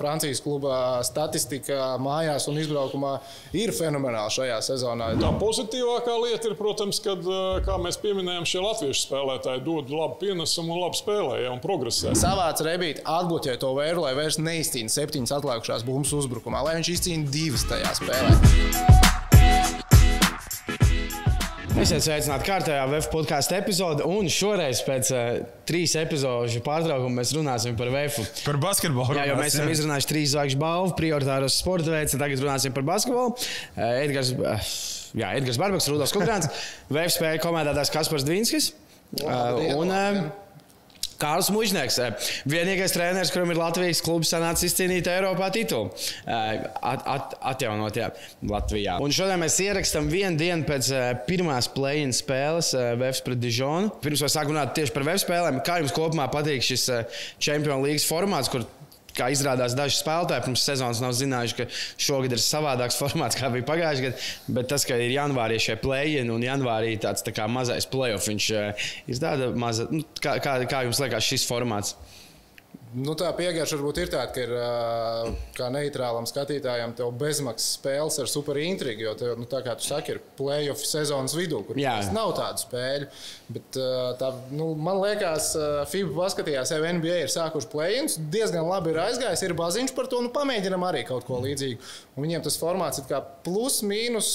Francijas kluba statistika mājās un izbraukumā ir fenomenāla šajā sezonā. Tā pozitīvākā lieta ir, protams, kad, kā mēs pieminējām, šie latviešu spēlētāji dod labu pienesumu un labi spēlē ja, un progresē. Savāds rebīti atbloķē to vēru, lai vairs neizcīna septiņas atlikušās bumbas uzbrukumā, lai viņš izcīna divas tajā spēlē. Esiet sveicināti kārtējā VF podkāstu epizodē, un šoreiz pēc uh, trīs epizodu pārtraukuma mēs runāsim par VF. Par basketbolu. Jā, jo mēs esam izrunājuši trīs zvaigžņu balvu, prioritāros sporta veids, tagad runāsim par basketbolu. Uh, Edgars, uh, jā, Edgars Barbaks, Rudolf Kukrāns, VF spēja komēdētājs Kaspars Dvīnskis. Uh, un, uh, Kārls Mužnieks, vienīgais treneris, kuram ir Latvijas klubs sanācis izcīnīt Eiropā titulu. At, at, atjaunot, jā, Latvijā. Un šodien mēs ierakstām vienu dienu pēc pirmās play-in spēles Vēfs pret Dižonu. Pirms mēs sākam runāt tieši par Vēfs spēlēm, kā jums kopumā patīk šis Champions League formāts, kur kā izrādās, daži spēlētāji pirms sezonas nav zinājuši, ka šogad ir savādāks formāts kā bija pagājušajā gadā. Bet tas, ka ir janvārī šie plēņi un janvārī tāds tā kā mazais playoff, viņš ir tāda maza. Nu, kā, kā, kā jums liekas šis formāts? Nu, tā pieeja varbūt ir tāda, ka ir kā neitrālam skatītājam tev bezmaksas spēles ar super intrigu. Jo, tev, nu, tā kā tu saki, ir playoff sezonas vidū, kur nav tādu spēļu. Bet, tā, nu, man liekas, FIBA paskatījās, jau NBA ir sākuši play-ins. Diezgan labi ir aizgājis, ir baziņš par to. Nu, pamēģinam arī kaut ko līdzīgu. Un viņiem tas formāts ir plus, mīnus.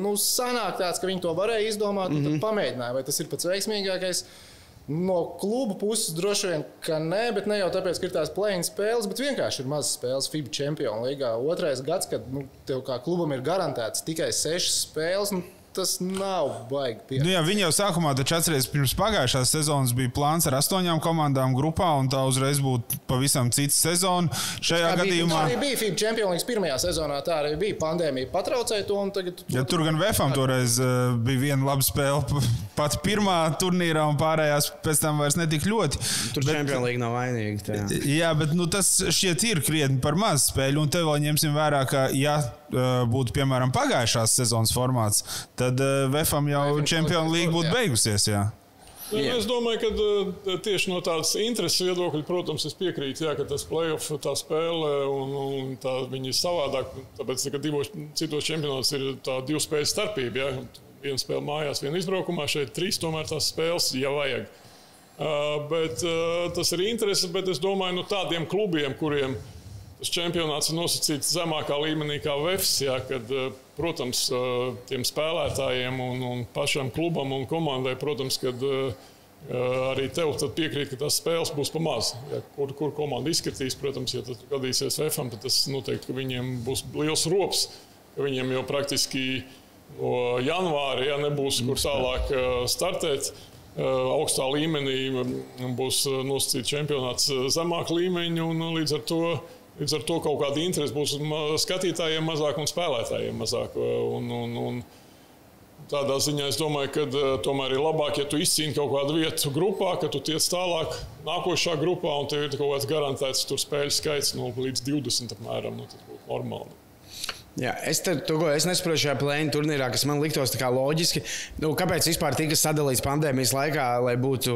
Nu, sanāk tāds, ka viņi to varēja izdomāt, un mm -hmm. pamēģināja. Vai tas ir pats veiksmīgākais? No kluba puses droši vien, ka nē, bet ne jau tāpēc, ka ir tās plēņas spēles, bet vienkārši ir mazas spēles FIBA Champions League. Otrais gads, kad nu, tev kā klubam ir garantēts tikai sešas spēles. Nu, tas nav baigi. Nu, jā, viņi jau sākumā taču atceries, pirms pagājušās sezonas bija plāns ar astoņām komandām grupā, un tā uzreiz būtu pavisam cits sezona. Šajā tā gadījumā bija, tā arī bija FIBA Champions League pirmajā sezonā. Tā arī bija pandēmija, patraucēja to. Tagad, ja, tur gan VFam toreiz uh, bija viena laba spēle. Pat pirmā turnīrā, un pārējās pēc tam vairs netika ļoti. Tur bet, Champions League nav vainīga. Tā. Jā, bet nu, tas šķiet ir krietni par maz spēļu, un te vēl ņemsim vērā, ka ja būtu piemēram pagājušās sezonas formāts, tad VFam jau Champions League būtu beigusies. Jā. Nu, jā. Es domāju, ka tieši no tādas intereses viedokļa, protams, es piekrītu, jā, ka tas playoff, tā spēle un, un tā viņa ir savādāk. Tāpēc, ka divos citos čempionātos ir tā divu spēļu starpība. Jā. Viena spēle mājās, viena izbraukumā, šeit trīs tomēr tās spēles, ja vajag. Uh, bet, uh, tas ir interesants, bet es domāju, no nu, tādiem klubiem, kuriem ir tas čempionāts ir nosacīts zemākā līmenī kā VFS. Jā, kad, eh, protams, eh, tiem spēlētājiem un, un pašam klubam un komandai, protams, kad eh, arī tev piekrīt, ka tās spēles būs pa maz. Ja, kur, kur komanda izskatīs, protams, ja tas gadīsies VFam, tad tas noteikti, viņiem būs liels rops. Viņiem jau praktiski no janvāra ja, nebūs kur tālāk startēt. Augstā līmenī būs nosacīts čempionāts zemāk līmeņa, un līdz ar to Līdz ar to kaut kāda interese būs skatītājiem mazāk un spēlētājiem mazāk. Un, un, un tādā ziņā es domāju, ka uh, tomēr ir labāk, ja tu izcīni kaut kādu vietu grupā, ka tu tiec tālāk nākošā grupā un tev ir kaut kāds garantēts spēļu skaits no līdz 20 apmēram. Nu, tas būtu normāli. Jā, es es nesaprotu šajā plēņa turnīrā, kas man liktos loģiski. Nu, kāpēc vispār tika sadalīts pandēmijas laikā, lai būtu,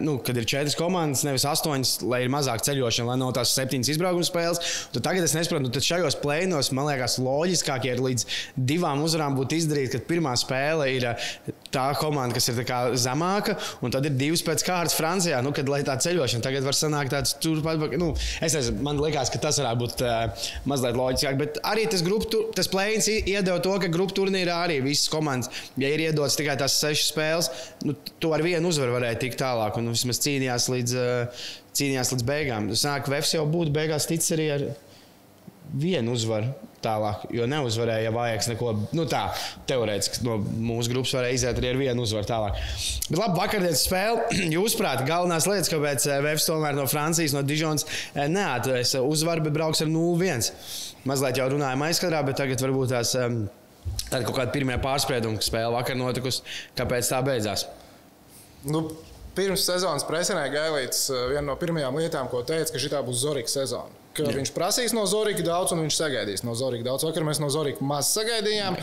nu, kad ir četras komandas, nevis astoņas, lai ir mazāk ceļošana, lai nav tās septiņas izbraukuma spēles? Tu tagad es nesaprotu, nu, šajos plēņos man liekas loģiskāk, ja līdz divām uzvarām būtu izdarīt, ka pirmā spēle ir tā komanda, kas ir zemāka, un tad ir divas pēc kārtas Francijā, nu, kad tā ceļošana tagad var sanākt tāds turpat. Nu, es nezinu, man liekas, ka tas varētu būt uh, mazliet loģiskāk, bet arī tas grupu, tas plēns iedeva to, ka grupu turnīrā arī visas komandas, ja ir iedotas tikai tās sešas spēles, nu, to ar vienu uzvaru varēja tikt tālāk un vismaz cīnījās līdz, uh, cīnījās līdz beigām. Tas nāk, ka Vefs jau būtu beigās ticis arī ar vienu uzvaru tālāk, jo neuzvarēja, ja vajag neko nu, tādu. Teorētiski no mūsu grupas varēja iziet arī ar vienu uzvaru tālāk. Bet labi, vakardienas spēle. Jūsuprāt, galvenās lietas, kāpēc eh, Vēfs tomēr no Francijas, no Dižonas eh, neatvērs uzvaru, bet brauks ar 0-1. Mazliet jau runājām aizkadrā, bet tagad varbūt tās um, tāda kaut kāda pirmā pārsprieduma spēle vakar notikusi. Kāpēc tā beidzās? Nu, pirms sezonas presenē Gailīts eh, viena no pirmajām lietām, ko teica, ka šī būs Zorika sezona ka Jā. viņš prasīs no Zorika daudz, un viņš sagaidīs no Zorika daudz. Vakar mēs no Zorika maz sagaidījām.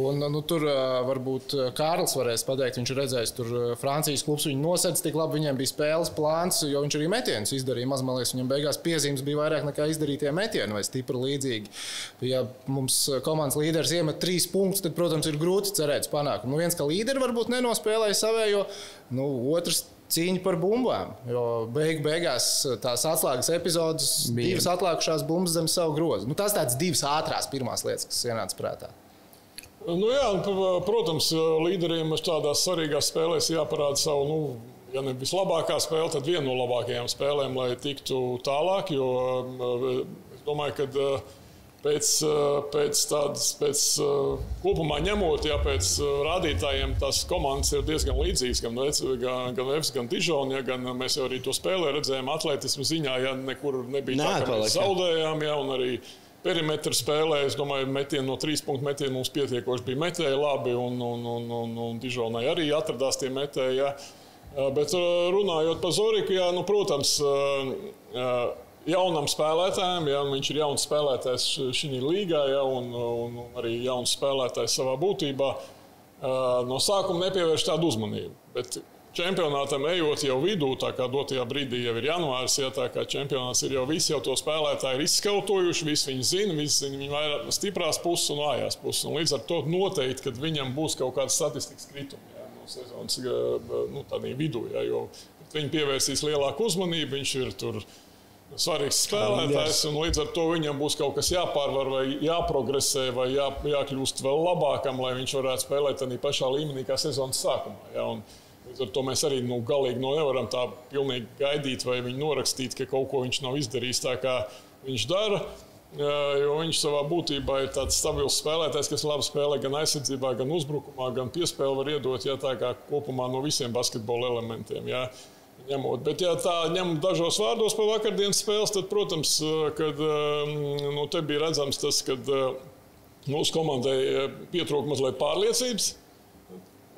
Un, nu, tur varbūt Kārlis varēs pateikt, viņš ir redzējis, tur Francijas klubs viņu nosedz tik labi, viņiem bija spēles plāns, jo viņš arī metienus izdarīja. Maz, man liekas, viņam beigās piezīmes bija vairāk nekā izdarītie metieni vai stipri līdzīgi. Ja mums komandas līderis iemet trīs punktus, tad, protams, ir grūti cerēt panākumu. Nu, viens, ka līderi varbūt nenospēlēja savējo, nu, otrs cīņa par bumbām. Jo beig, beigās tās atslēgas epizodes, Bija. divas atlikušās bumbas zem savu grozu. Nu, tas tāds divas ātrās pirmās lietas, kas ienāca prātā. Nu jā, protams, līderiem tādās svarīgās spēlēs jāparāda savu, nu, ja ne vislabākā spēle, tad viena no labākajām spēlēm, lai tiktu tālāk. Jo es domāju, ka pēc, eh, pēc tādas, pēc eh, kopumā ņemot, ja pēc eh, rādītājiem tās komandas ir diezgan līdzīgas. Gan Vefs, gan, gan, Vefs, gan Dižona, ja, gan mēs jau arī to spēlē redzējām atletismu ziņā, ja nekur nebija Nē, tā, ka mēs zaudējām, ja, un arī perimetra spēlē, es domāju, metieni no trīs punktu metiena mums pietiekoši bija metēji labi, un, un, un, un, un Dižonai arī atradās tie metēji. Ja. Bet runājot par Zoriku, jā, nu, protams, jaunam spēlētājam, ja viņš ir jauns spēlētājs šajā līgā, ja, un, un arī jauns spēlētājs savā būtībā, no sākuma nepievērš tādu uzmanību. Bet čempionātam ejot jau vidū, tā kā dotajā brīdī jau ir janvāris, ja tā kā čempionāts ir jau visi jau to spēlētāji ir izskautojuši, visi viņi zina, visi zina viņa vairāk stiprās puses un vājās puses. Un līdz ar to noteikti, ka viņam būs kaut kāda statistikas krituma ja, no sezonas nu, vidū, ja, jo viņi pievērsīs lielāku uzmanību, viņš ir tur svarīgs spēlētājs, un līdz ar to viņam būs kaut kas jāpārvar, vai jāprogresē, vai jā, jākļūst vēl labākam, lai viņš varētu spēlēt tādā pašā līmenī kā sezonas sākumā. Ja? Un, Līdz ar to mēs arī nu, galīgi nu, nevaram tā pilnīgi gaidīt, vai viņu norakstīt, ka kaut ko viņš nav izdarījis tā, kā viņš dara. Jo viņš savā būtībā ir tāds stabils spēlētājs, kas labi spēlē gan aizsardzībā, gan uzbrukumā, gan piespēli var iedot ja, kopumā no visiem basketbola elementiem. Ja ņemot. Bet, ja tā ņem dažos vārdos par vakardienas spēles, tad, protams, kad, nu, te bija redzams tas, ka mūsu komandai pietrūka mazliet pārliecības,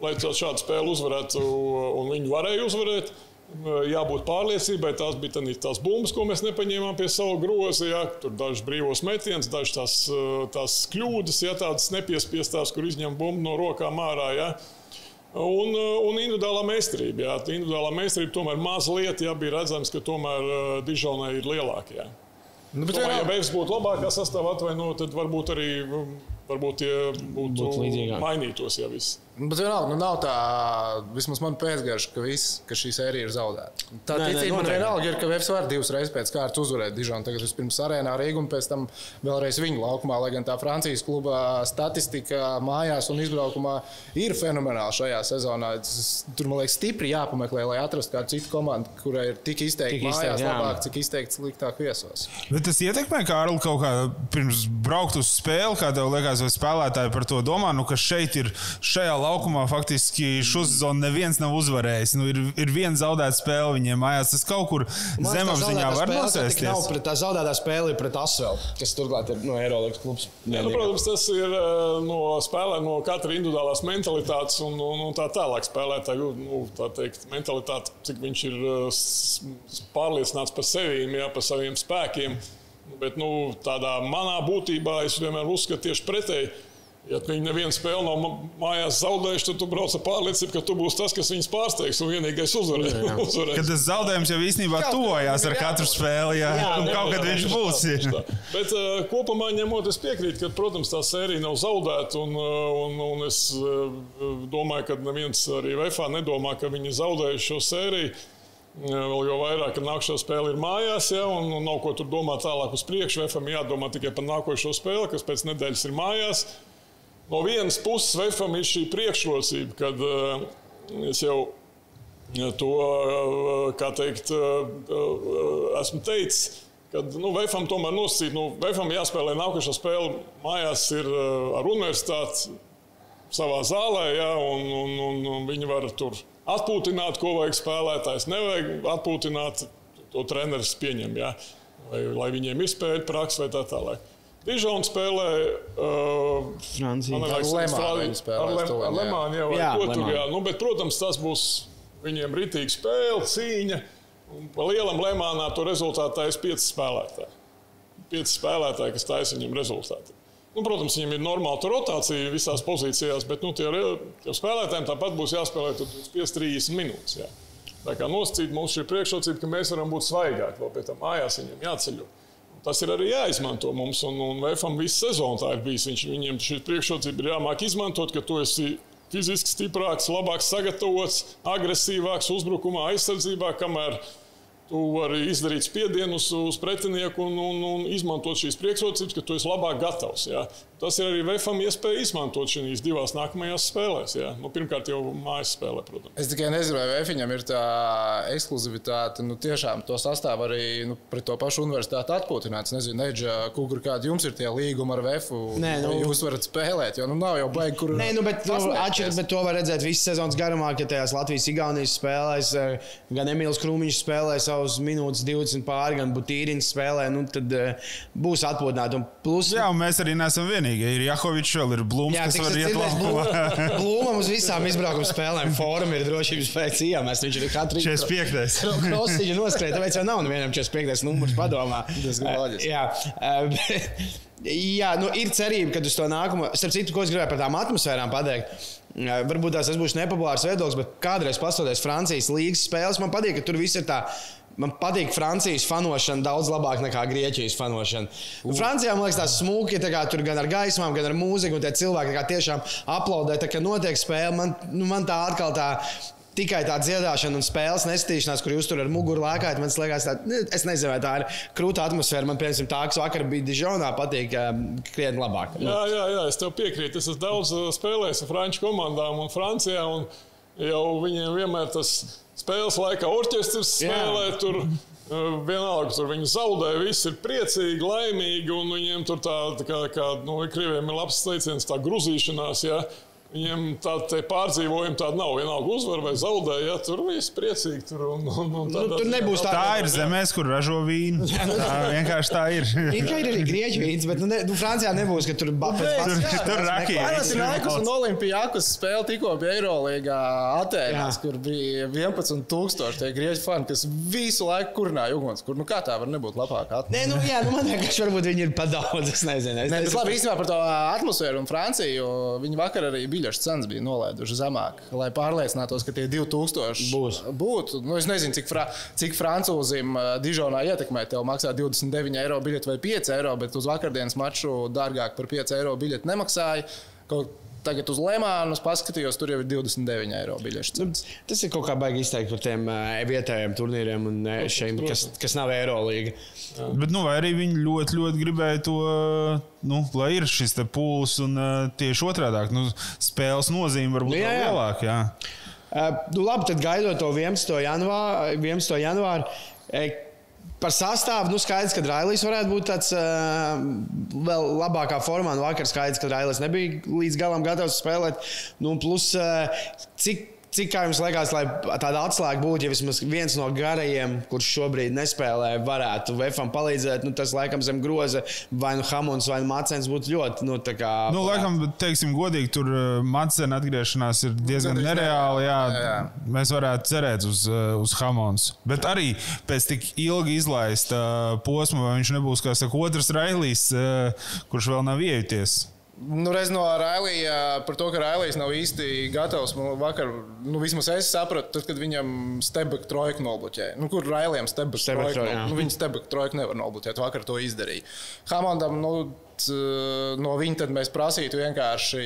lai šādu spēli uzvarētu, un viņi varēja uzvarēt. Jābūt pārliecībai, tās bija tās bumbas, ko mēs nepaņēmām pie sava groza. Jā, tur dažs brīvos metiens, dažs tās, tās kļūdas, ja tādas nepiespiestās, kur izņem bumbu no rokām ārā. Jā. Un, uh, un individuālā meistarība. Jā. Individuālā meistarība tomēr mazliet jā, bija redzams, ka tomēr uh, Dižonai ir lielākā. Nu, Tomēr, ja Vēs būtu labākā sastāvā atvainot, tad varbūt arī um, varbūt tie būtu, būtu mainītos jau viss. Bet vienalga, nu nav tā, vismaz man pēcgarša, ka, viss, ka šī sērija ir zaudēta. Tā nē, ticība man vienalga ir, ka Vēfs var divas reizes pēc kārtas uzvarēt Dižonu. Tagad vispirms arēnā Rīgā un pēc tam vēlreiz viņu laukumā. Lai gan tā Francijas kluba statistika mājās un izbraukumā ir fenomenāla šajā sezonā. Tur, man liekas, stipri jāpameklē, lai atrastu kādu citu komandu, kurai ir tik izteikti tik mājās izteikti, labāk, cik izteikti sliktāk viesos. Bet tas ietekmē, kā Arli kaut kā pirms braukt uz spēli, kā tev liekas, vai spēlētāji par to domā, nu, ka šeit ir šajā laukumā faktiski šo sezonu neviens nav uzvarējis. Nu, ir, ir viena zaudēta spēle viņiem mājās. Tas kaut kur zemapziņā var nosēsties. Nav pret tā zaudētā spēle, ir pret Asvēlu, kas turklāt ir no Eirolandes klubs. Jā, nu, protams, tas ir no spēlē, no katra individuālās mentalitātes un, un, un tā tālāk spēlētāju nu, tā teikt, mentalitāte, cik viņš ir pārliecināts par sevi, jā, par saviem spēkiem. Bet nu, tādā manā būtībā es vienmēr uzskatu tieši pretēji Ja viņi nevienu spēli nav mājās zaudējuši, tad tu brauc ar pārliecību, ka tu būsi tas, kas viņus pārsteigs un vienīgais uzvarēs. Kad tas zaudējums jau īstenībā tuvojās ar katru spēli, jā, jā un kaut kad viņš būs. Bet uh, kopumā ņemot, es piekrītu, ka, protams, tā sērija nav zaudēta. Un, un, un es uh, domāju, ka neviens arī VFā nedomā, ka viņi zaudējuši šo sēriju. Vēl jau vairāk, ka nākamā spēle ir mājās, ja, un, un nav ko tur domāt tālāk uz priekšu. VFam jādomā tikai par nākošo spēli, kas pēc nedēļas ir mājās. No vienas puses, Vēfam ir šī priekšrocība, kad uh, es jau to, uh, kā teikt, uh, esmu teicis, kad nu, Vēfam tomēr nosacīt, nu, Vēfam jāspēlē nākošā spēle mājās ir ar universitāti savā zālē, ja, un, un, un, un viņi var tur atpūtināt, ko vajag spēlētājs. Nevajag atpūtināt, to treneris pieņem, ja, vai, lai viņiem ir spēļu praksa vai tā tālāk. Dižons spēlē uh, ar Lemānu jau jā. Nu, bet, protams, tas būs viņiem ritīga spēle, cīņa. Un pa lielam Lemānā to rezultātā ir pieci spēlētāji. pieci spēlētāji, kas taisa viņam rezultātu. Nu, protams, viņam ir normāla rotācija visās pozīcijās, bet nu, tie, tie spēlētājiem tāpat būs jāspēlē 5-30 minūtes. Jā. Tā kā nosacīt mums šī priekšrocība, ka mēs varam būt svaigāki, vēl pēc tam mājās viņam jāceļo. Tas ir arī jāizmanto mums, un, un VFam visu sezonu tā ir bijis. Viņš, viņiem šī priekšrocība ir jāmāk izmantot, ka tu esi fiziski stiprāks, labāk sagatavots, agresīvāks uzbrukumā, aizsardzībā, kamēr Vari izdarīt spiedienu uz, pretinieku un, un, un izmantot šīs priekšrocības, ka tu esi labāk gatavs. Jā. Tas ir arī VFam iespēja izmantot šīs divās nākamajās spēlēs. Jā. Nu, pirmkārt, jau mājas spēlē, protams. Es tikai nezinu, vai VFam ir tā ekskluzivitāte. Nu, tiešām to sastāv arī nu, pret to pašu universitāti atpūtināts. Nezinu, Neģa, kur kādi jums ir tie līgumi ar VFu. Nē, nu, jūs varat spēlēt, jo nu, nav jau baigi, kur. Nē, nu, bet, nu, atšķirt, bet to var redzēt visas sezonas garumā, ka tajās Latvijas-Igaunijas spēlēs eh, gan Emīls Krūmiņš spēlē savus minūtes 20 pāri, gan Butīrins spēlē, nu, tad uh, būs atpūtināti. Plus, Jā, un mēs arī neesam vienīgi vienīgie. Ir Jakovičs, vēl ir Blūms, Jā, kas var iet laukumā. Blūmam uz visām izbraukuma spēlēm fórumā ir drošības pēc iemest. Viņš ir katru 45. Krosiņu noskrēja, tāpēc jau nav nevienam 45. numurs padomā. Tas ir loģiski. Jā. Jā, nu, ir cerība, ka uz to nākamo, starp citu, ko es gribēju par tām atmosfērām pateikt. Varbūt tās būs nepopulārs viedoklis, bet kādreiz paskatoties Francijas līnijas spēles, man patīk, ka tur viss ir tā Man patīk Francijas fanošana daudz labāk nekā Grieķijas fanošana. Uh. Francijā man liekas, tas smūgi, kā tur gan ar gaismām, gan ar mūziku, un tie cilvēki tiešām aplaudē, tā, ka notiek spēle. Man, nu, man tā atkal tā. Tikai tā dziedāšana un spēles nestīšanās, kur jūs tur ar muguru lēkājat, man liekas, tā, es nezinu, vai tā ir krūta atmosfēra. Man, piemēram, tā, kas vakar bija Dižonā, patīk krietni labāk. Jā, jā, jā, es tev piekrītu. Es esmu daudz spēlējis ar franču komandām un Francijā, un jau viņiem vienmēr tas ir spēles laikā orķestris spēlē. Jā. Tur, uh, Vienalga, tur viņi zaudē, visi ir priecīgi, laimīgi, un viņiem tur tā, tā kā, kā nu, krieviem ir labs teiciens, tā gruzīšanās. Ja? Viņiem tāda pārdzīvojuma tāda nav. Vienalga, uzvar vai zaudē, ja tur viss priecīgi. Tur, un, un, un nu, tur nebūs tā. Tā ir zemēs, kur ražo vīnu. Tā vienkārši tā ir. Ir kā ir arī grieķu vīns, bet nu, ne, nu, Francijā nebūs, ka tur bapēs. Tur, tur, tur rakī. Panathinaikos un Olimpijākus spēle tikko bija Eirolīgā Atēnās, kur bija 11 tūkstoši tie grieķu fani, kas visu laiku kurināja uguns. Kur, nu kā tā var nebūt labāk? Nē, nu jā, nu man vienkārši varbūt viņi ir padaudz, es nezinu. Es Nē, bet labi, īstenībā par to atmosfēru un Franciju, viņi vakar arī bija biļešu cenas bija nolaiduši zemāk, lai pārliecinātos, ka tie 2000 būs. būtu. Nu, es nezinu, cik, fra, cik francūzim Dižonā ietekmē. Tev maksā 29 eiro biļeti vai 5 eiro, bet uz vakardienas maču dārgāk par 5 eiro biļeti nemaksāja. Kaut Tagad uz Lemānu paskatījos, tur jau ir 29 eiro biļets. Nu, tas ir kaut kā baigi izteikt par tiem uh, vietējiem turnīriem un uh, šiem, kas, kas nav Eirolanda. Bet, nu, vai arī viņi ļoti, ļoti gribēja to, nu, lai ir šis pūlis un uh, tieši otrādi nu, spēles nozīme varbūt nu, jā, jā. lielāka. Jā. Uh, nu, labi, tad gaidot to 11. janvāru. 11. janvāru Par sastāvu nu, skaidrs, ka Railijs varētu būt tāds uh, vēl labākā formā. Nu, vakar skaidrs, ka Railijs nebija līdz galam gatavs spēlēt. Nu, plus, uh, cik Cik kā jums liekas, lai tāda atslēga būtu, ja vismaz viens no garajiem, kurš šobrīd nespēlē, varētu Vēfam palīdzēt, nu, tas laikam zem groza vai nu Hamons vai nu Macens būtu ļoti. Nu, kā, nu, laikam, teiksim, godīgi, tur uh, Macena atgriešanās ir diezgan nereāla. Jā, jā, jā. Mēs varētu cerēt uz, uh, uz Hamons. Bet arī pēc tik ilgi izlaista uh, posma, vai viņš nebūs kā saka, otrs Railijs, kurš vēl nav iejuties. Nu, reiz no Railija par to, ka Railijs nav īsti gatavs. Man vakar, nu, vismaz es sapratu, tad, kad viņam Stebeka trojka nobloķēja. Nu, kur Railijam Stebeka trojka? Nu, viņa Stebeka trojka nevar nobloķēt. Vakar to izdarīja. Hamondam, nu, no viņa mēs prasītu vienkārši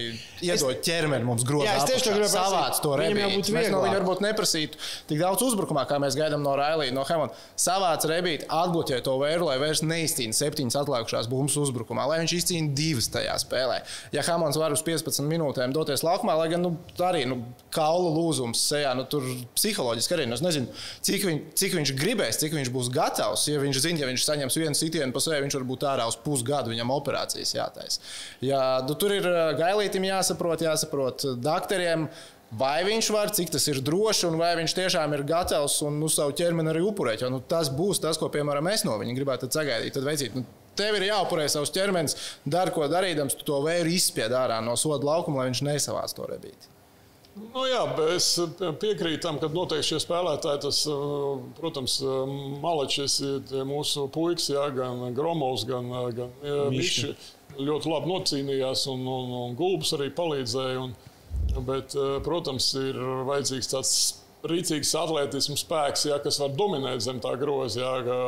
iedot ķermeni mums grozā. Jā, es tieši tā gribēju savāc to rebīti. Mēs no viņa varbūt neprasītu tik daudz uzbrukumā, kā mēs gaidām no Railija, no Hemona. Savāc rebīti, atbloķē to vēru, lai vairs neizcīna septiņas atlikušās bumbas uzbrukumā, lai viņš izcīna divas tajā spēlē. Ja Hemons var uz 15 minūtēm doties laukumā, lai gan nu, arī nu, kaula lūzums sejā, nu, tur psiholoģiski arī. Nu, es nezinu, cik, viņ, cik viņš gribēs, cik viņš būs gatavs. Ja viņš zina, ja viņš saņems vienu sitienu pa sevi, viņš var būt ārā uz pusgadu, viņam operācija operācijas jātaisa. Jā, nu, tur ir gailītim jāsaprot, jāsaprot doktoriem. Vai viņš var, cik tas ir droši, un vai viņš tiešām ir gatavs un nu, savu ķermeni arī upurēt. Jo nu, tas būs tas, ko, piemēram, es no viņa gribētu sagaidīt. Tad veicīt, nu, tev ir jāupurē savs ķermenis, dari ko darīdams, tu to vēju izspied ārā no soda laukuma, lai viņš nesavāc to rebīti. Nu, jā, es piekrītu tam, ka noteikti šie spēlētāji, tas, protams, Malečs ir mūsu puikas, jā, gan Gromovs, gan, gan Mišs ļoti labi nocīnījās, un, un, un Gulbs arī palīdzēja. Un, bet, protams, ir vajadzīgs tāds rīcīgs atletisms spēks, jā, kas var dominēt zem tā groza, jā,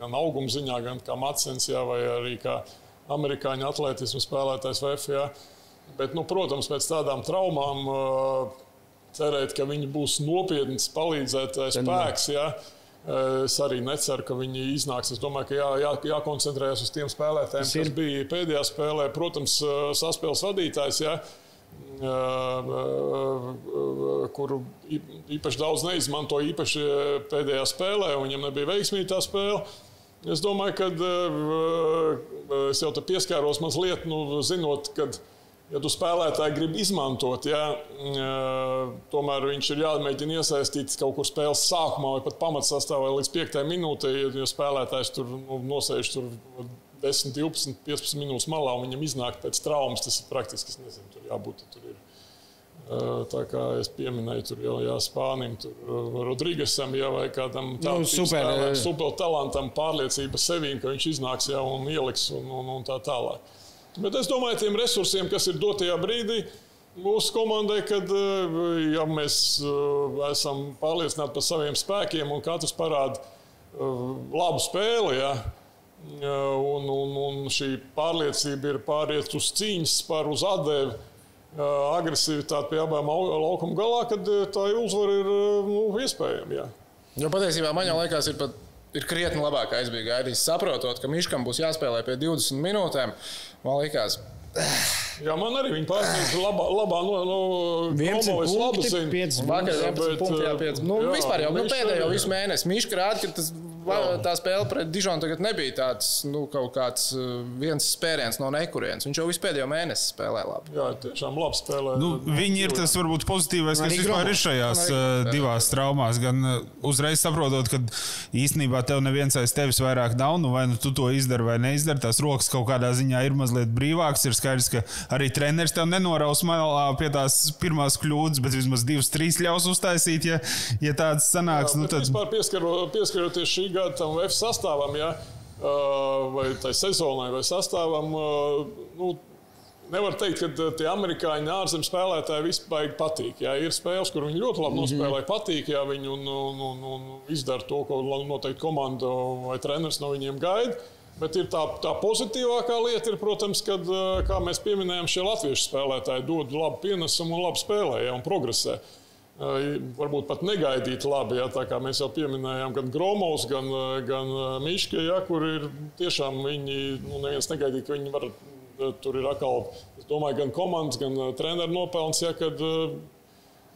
gan auguma ziņā, gan kā Matsens, jā, vai arī kā amerikāņu atletismu spēlētājs VF. Bet, nu, protams, pēc tādām traumām cerēt, ka viņi būs nopietns palīdzētājs spēks. Jā. Es arī neceru, ka viņi iznāks. Es domāju, ka jā, jā, jākoncentrējas uz tiem spēlētājiem, kas, kas bija pēdējā spēlē. Protams, saspēles vadītājs, jā, kuru īpaši daudz neizmantoja īpaši pēdējā spēlē, un viņam nebija veiksmīga tā spēle. Es domāju, ka es jau te pieskāros mazliet, nu, zinot, ka ja tu spēlētāji grib izmantot, ja, tomēr viņš ir jāmēģina iesaistīt kaut kur spēles sākumā vai pat pamatsastāvā līdz 5 minūtei, ja spēlētājs tur nu, nosēž tur 10, 12, 15 minūtes malā un viņam iznāk pēc traumas, tas ir praktiski, es nezinu, tur jābūt. Tur ir. Tā kā es pieminēju, tur jau jā, Spānijam, tur Rodrīgesam, ja vai kādam tādam nu, super, super talantam, pārliecība sevī, ka viņš iznāks jau un ieliks un, un, un tā tālāk. Bet es domāju, tiem resursiem, kas ir dotajā brīdī, mūsu komandai, kad ja mēs esam pārliecināti par saviem spēkiem un katrs parāda labu spēli, ja, un, un, un šī pārliecība ir pāriet uz cīņas, pār uz atdevi, agresivitāti pie abām laukuma galā, tad tā uzvara ir nu, iespējama. Ja. Jo patiesībā man liekas, ir pat ir krietni labāk aizbīga gaidījis, saprotot, ka Miškam būs jāspēlē pie 20 minūtēm. Man liekas, Jā, man arī viņa pārsniedz labā, labā no, no 11 labi punkti, zina. 5 vakar Jā, 11 bet, punkti, jā, 5. Nu, jā, vispār jau nu, pēdējo visu mēnesi. Miška rāda, ka tas, tā spēle pret Dižonu tagad nebija tāds, nu, kaut kāds viens spēriens no nekurienes. Viņš jau visu pēdējo mēnesi spēlē labi. Jā, tiešām labi spēlē. Nu, viņi ir tas varbūt pozitīvais, kas vispār ir šajās Arī uh, divās traumās. Gan uh, uzreiz saprotot, ka īstenībā tev neviens aiz tevis vairāk nav, nu vai nu tu to izdari vai neizdari. Tās rokas kaut kādā ziņā ir mazliet brīvākas. Ir skaidrs, ka arī treneris tev nenoraus malā pie tās pirmās kļūdas, bet vismaz divas, trīs ļaus uztaisīt, ja, ja tāds sanāks. Jā, Nu, tad... Vispār pieskaro, pieskaroties šī gada tam F sastāvam, ja, vai tai sezonai, vai sastāvam, nu, nevar teikt, ka tie amerikāņi ārzemju spēlētāji vispār patīk. Jā. Ir spēles, kur viņi ļoti labi nospēlē, patīk, ja viņi un, un, un, un izdara to, ko noteikti komanda vai treneris no viņiem gaida. Bet ir tā, tā pozitīvākā lieta, ir, protams, kad, kā mēs pieminējām, šie latviešu spēlētāji dod labu pienesumu un labi spēlē ja, un progresē. Varbūt pat negaidīt labi, ja, tā kā mēs jau pieminējām, gan Gromovs, gan, gan Miške, ja, kur ir tiešām viņi, nu, neviens negaidīja, ka viņi var, tur ir atkal, es domāju, gan komandas, gan treneru nopelns, ja, kad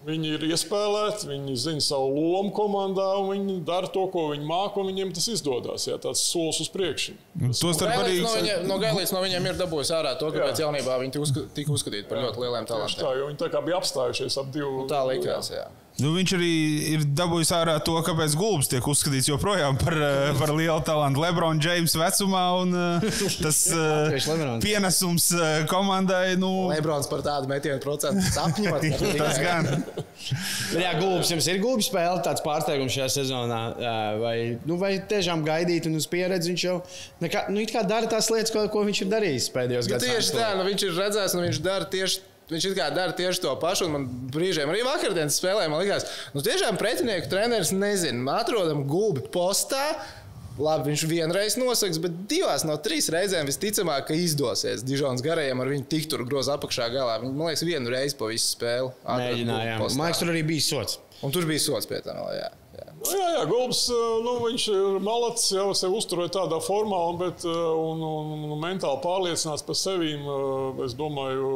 viņi ir iespēlēti, viņi zina savu lomu komandā, un viņi dara to, ko viņi māca, un viņiem tas izdodas. Jā, tāds solis uz priekšu. Tostarp arī no, viņa, no Gailīts no viņiem ir dabūjis ārā to, ka pēc jaunībā viņi tika uzska- tika uzskatīti par ļoti lieliem talantiem. tā, jo viņi tā kā bija apstājušies ap divu. Tā likās, jā. Nu, viņš arī ir dabūjis ārā to, kāpēc Gulbs tiek uzskatīts joprojām par, eh, par lielu talantu Lebrona Džeimsa vecumā. Un, eh, tas eh, Lebrons. pienesums komandai, nu, Lebrons par tādu metienu procentu sapņot. tas gan. Jā, gulbis jums ir gulbis spēle, tāds pārsteigums šajā sezonā. Vai, nu, vai tiešām gaidīt un uz pieredzi viņš jau nekā, nu, it kā dara tās lietas, ko, ko viņš ir darījis pēdējos Nu, gados. tieši tā, nu, viņš ir redzējis, un viņš dara tieši. Viņš it kā dara tieši to pašu, un man brīžiem arī vakardienas spēlē, man liekas, nu, tiešām pretinieku treneris nezina. Atrodam gulbi postā. Labi, viņš vienreiz nosaks, bet divās no trīs reizēm visticamāk, ka izdosies. Dižons garajiem ar viņu tik tur groza apakšā galā. Viņi, man liekas, vienu reizi pa visu spēli. Mēģinājām. Man liekas, tur arī bija sots. Un tur bija sots pie vēl, Jā, jā. Nu, jā, jā Gulbs, nu, viņš ir malacis, jau sev uzturēja tādā formā, un, bet, un, un, un mentāli pārliecināts par sevi. Es domāju,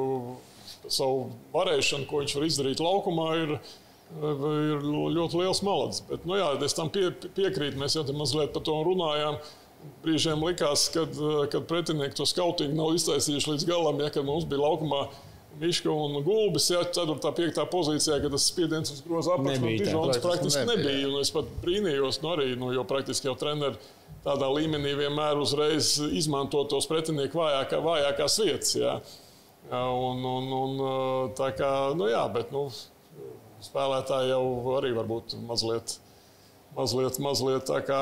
savu varēšanu, ko viņš var izdarīt laukumā, ir, ir ļoti liels malacis. Bet, nu, jā, es tam pie, piekrītu, mēs jau te mazliet par to runājām. Brīžiem likās, kad, kad pretinieki to skautīgu nav iztaisījuši līdz galam, ja kad mums bija laukumā Miška un Gulbis, ja 4. un 5. pozīcijā, kad tas spiediens uz groza apakšu no. Dižonas praktiski Nebija. nebija. Un es pat brīnījos, nu arī, nu, jo praktiski jau treneri tādā līmenī vienmēr uzreiz izmanto tos pretinieku vājākā, vājākās vietas. Jā. Jā, Un, un, un, tā kā, nu jā, bet, nu, spēlētāji jau arī varbūt mazliet, mazliet, mazliet tā kā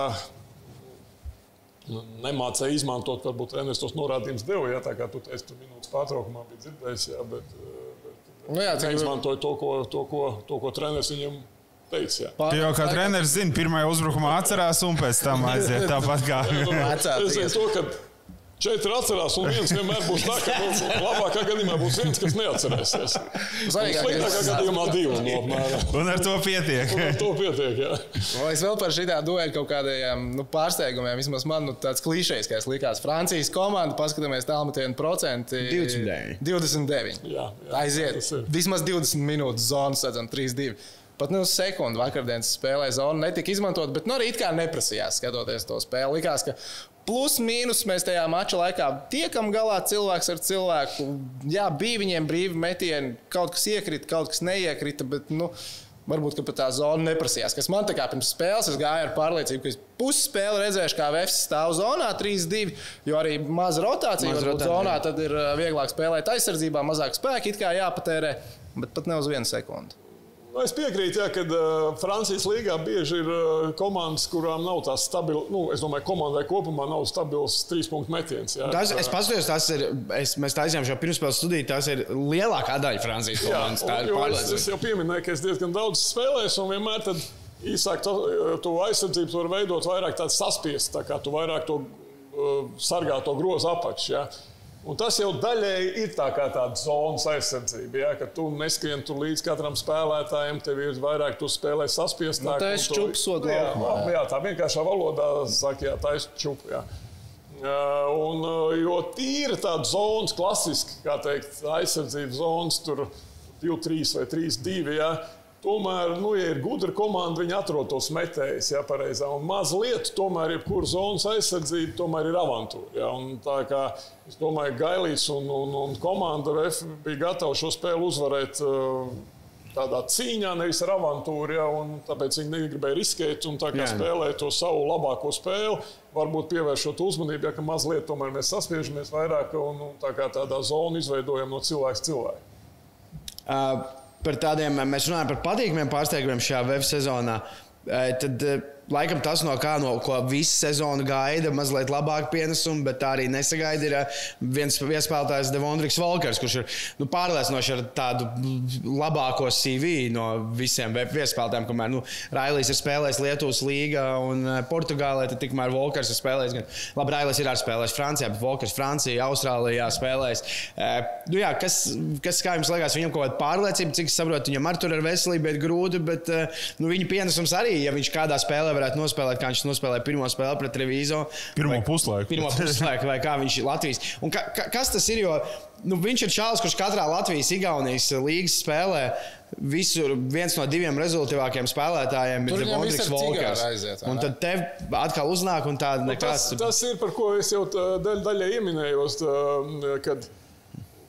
nu, nemācīja izmantot, varbūt treneris tos norādījumus deva. Jā, tā kā tu teici, tu minūtes pārtraukumā biji dzirdējis, jā, bet, bet nu, jā, neizmantoja to, ko, to, ko, to, ko treneris viņam teica. Tu jau kā treneris zini, pirmajā uzbrukumā atcerās un pēc tam aiziet tāpat kā. ka Četri atcerās, un viens vienmēr būs tā, ka nu, labākā gadījumā būs viens, kas neatcerēsies. Sliktākā gadījumā divi no apmēram. Un ar to pietiek. Un ar to pietiek, jā. O, es vēl par šitā dueļu kaut kādiem nu, pārsteigumiem. Vismaz man nu, tāds klišejs, kas likās. Francijas komanda, paskatāmies tālmetienu procenti. 29. 29. Jā, jā, Aiziet. Vismaz 20 minūtes zonas, redzam, 3-2. Pat nu, sekundi vakardienas spēlē zonu netika izmantot, bet nu, arī it kā neprasījās skatoties to spēli. Likās, ka plus mīnus mēs tajā mača laikā tiekam galā cilvēks ar cilvēku. Jā, bija viņiem brīvi metieni, kaut kas iekrita, kaut kas neiekrita. Bet, nu, Varbūt pat tā zona neprasījās. Kas man tā kā pirms spēles, es gāju ar pārliecību, ka es pusi spēli redzēšu, kā VFS stāv zonā 3-2, jo arī maza rotācija. Maz rotācija. zonā tad ir vieglāk spēlēt aizsardzībā, mazāk spēka, it kā jāpatērē, bet pat ne uz vienu sekundi. Nu, es piekrītu, ja, ka uh, Francijas līgā bieži ir uh, komandas, kurām nav tās stabilas. Nu, es domāju, komandai kopumā nav stabils trīs punktu metiens. Ja. Tas, es paskatījos, tas ir. Es, mēs tā aizjām šo pirmspēles studiju. Tas ir lielākā daļa Francijas komandas. Jā, un, es, es jau pieminēju, ka es diezgan daudz spēlēju, un vienmēr tad īsāk to, to aizsardzību var veidot vairāk tādu saspiestu, tā kā tu vairāk to uh, sargā to grozu apakšu. Ja. Un tas jau daļēji ir tā kā tāda zonas aizsardzība. Ja, ka tu neskrien tu līdz katram spēlētājam, tev ir vairāk, tu spēlē saspiestāk. Nu, tā ir čupsot. Jā, jā, jā, tā vienkāršā valodā saka, jā, tā ir čup. Jā. Un, jo tīri tāda zonas, klasiski, kā teikt, aizsardzības zonas, tur 2, 3 vai 3, 2. Ja, Tomēr, nu, ja ir gudra komanda, viņi atrod tos metējus, ja pareizā. Un mazliet, tomēr, jebkura zonas aizsardzība, tomēr ir avantūra. Ja? Un tā kā es domāju, Gailīts un, un, un komanda RF bija gatavi šo spēli uzvarēt. Tādā cīņā, nevis ar avantūru, ja, tāpēc viņi negribēja riskēt un spēlēt to savu labāko spēli. Varbūt pievēršot uzmanību, ja ka mazliet tomēr mēs saspiežamies vairāk un, un tā kā tādā zonu izveidojam no cilvēka cilvēka. Uh par tādiem, mēs runājam par patīkamiem pārsteigumiem šajā web sezonā. Tad laikam tas, no kā no ko visu sezonu gaida, mazliet labāk pienesumu, bet tā arī nesagaida. Ir eh, viens spēlētājs, Devondriks Volkers, kurš ir nu, pārliecinoši ar tādu labāko CV no visiem viespēlētājiem. Kamēr nu, Railijas ir spēlējis Lietuvas līgā un eh, Portugālē, tad tikmēr Volkers ir spēlējis. Gan, labi, Railijas ir arī spēlējis Francijā, bet Volkers Francijā, Austrālijā spēlējis. Uh, nu, jā, kas, kas kā jums liekas, viņam kaut kāda pārliecība, cik es saprotu, viņam ar tur ir veselība, bet grūti, bet nu, viņa pienesums arī, ja viņš kādā spēlē varētu nospēlēt, kā viņš nospēlēja pirmo spēli pret Revīzo. Pirmo puslaiku. Pirmo puslaiku, vai kā viņš ir Latvijas. Un ka, ka, kas tas ir? Jo, nu, viņš ir čāls, kurš katrā Latvijas, Igaunijas līgas spēlē. Visur viens no diviem rezultātīvākajiem spēlētājiem Tur ir Montes Volkers. Un tad tev atkal uznāk un tāda nekas. Tas, tas ir par ko es jau daļai daļa ieminējos, kad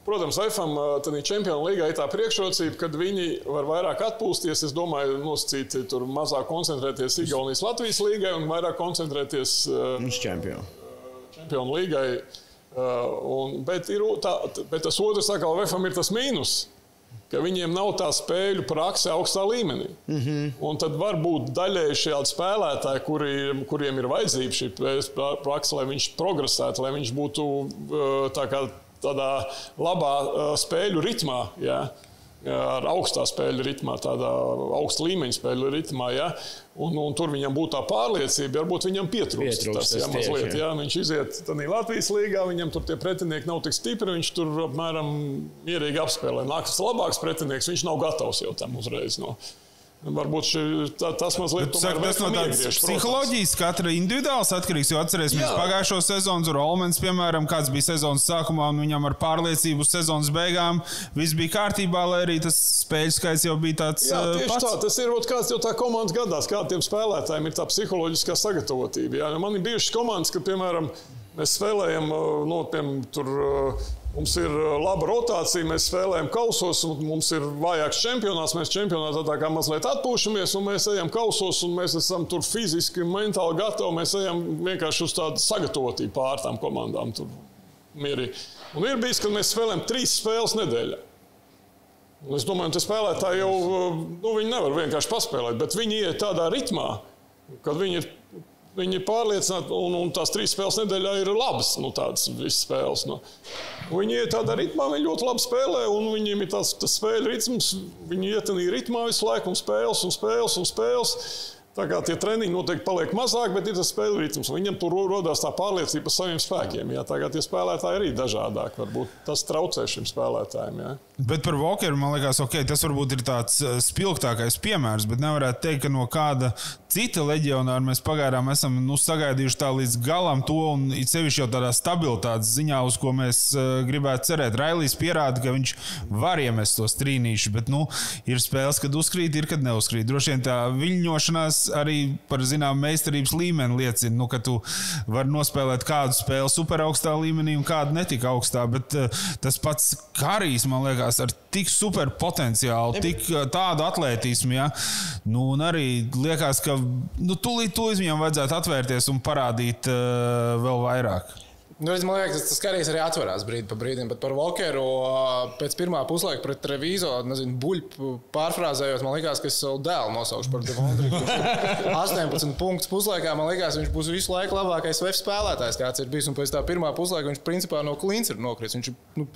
Protams, tādā Champions League ir tā priekšrocība, ka viņi var vairāk atpūsties. Es domāju, nosacīt, tur mazāk koncentrēties Igaunijas Latvijas līgai un vairāk koncentrēties uz Champions League. Un, bet, ir, tā, bet tas otrs, kā FFM, ir tas mīnus ka viņiem nav tā spēļu prakse augstā līmenī. Mm -hmm. Un tad var būt daļēji šādi spēlētāji, kuri, kuriem ir vajadzīga šī praksa, lai viņš progresētu, lai viņš būtu kā tādā labā spēļu ritmā. Jā. Ar augstā spēļu ritmā, tādā augsta līmeņa spēļu ritmā. Ja? Un, un tur viņam būtu tā pārliecība, varbūt viņam pietrūkst. pietrūkst tas, ja, mazliet, ja? Viņš iziet Latvijas līgā, viņam tur tie pretinieki nav tik stipri, viņš tur apmēram mierīgi apspēlē. Nāks labāks pretinieks, viņš nav gatavs jau tam uzreiz. No. Varbūt ši, tā, tas mazliet saka, tas no tādas psiholoģijas, katra individuāls atkarīgs. Jo atcerēsimies pagājušo sezonu, tur Olmens, piemēram, kāds bija sezonas sākumā, un viņam ar pārliecību sezonas beigām viss bija kārtībā, lai arī tas spēļu skaits jau bija tāds. Jā, tieši pats. tā. Tas ir kāds jau tā komandas gadās, kādiem spēlētājiem ir tā psiholoģiskā sagatavotība. Jā. Man ir bijušas komandas, ka, piemēram, mēs spēlējam no, nu, piemēram, tur Mums ir uh, laba rotācija, mēs spēlējam kausos, un mums ir vājāks čempionāts. Mēs čempionātā tā kā mazliet atpūšamies, un mēs ejam kausos, un mēs esam tur fiziski, mentāli gatavi. Mēs ejam vienkārši uz tādu sagatavotību pār tām komandām. Tur mierīgi. Un ir bijis, ka mēs spēlējam trīs spēles nedēļā. Es domāju, ka spēlētāji jau nu, nevar vienkārši paspēlēt, bet viņi iet tādā ritmā, kad viņi ir Viņi ir pārliecināti, un, un tās trīs spēles nedēļā ir labas. Nu, tādas visas spēles. Nu. Viņi ir tādā ritmā, viņi ļoti labi spēlē, un viņiem ir tas, tas spēļu ritms. Viņi iet tādā ritmā visu laiku, un spēles, un spēles, un spēles. Tā kā tie treniņi noteikti paliek mazāk, bet ir tas spēļu ritms. Viņam tur rodas tā pārliecība par saviem spēkiem. Jā, tagad tie spēlētāji arī dažādāk. Varbūt tas traucē šiem spēlētājiem. Jā. Bet par Walkeru man liekas, okay, tas varbūt ir tāds eh, spilgtākais piemērs, bet nevarētu teikt, ka no kāda cita leģionāra mēs pagaidām esam nu, sagaidījuši tā līdz galam to, un it sevišķi jau tādā stabilitātes ziņā, uz ko mēs uh, gribētu cerēt. Railijs pierāda, ka viņš var iemest tos trīnīšus, bet nu, ir spēles, kad uzkrīt, ir kad neuzkrīt. Droši vien tā viļņošanās arī par zināmu meistarības līmeni liecina, nu, ka tu vari nospēlēt kādu spēli superaugstā līmenī un kādu netika augstā. Bet uh, tas pats Karijs, man liekas, ar tik super potenciālu, tik uh, tādu atletismu. Ja? Nu, un arī liekas, ka nu, tūlīt to viņam vajadzētu atvērties un parādīt uh, vēl vairāk. Nu, es domāju, ka tas karjeras arī atverās brīdi pa brīdim, bet par Walkeru pēc pirmā puslaika pret revizoru, nezinu, buļbuļs pārfrāzējot, man liekas, ka es savu dēlu nosaukšu par Devondru. 18 punktus puslaikā, man liekas, viņš būs visu laiku labākais VF spēlētājs, kāds ir bijis. Un pēc tā pirmā puslaika viņš principā no klints ir nokritis. Viņš, nu,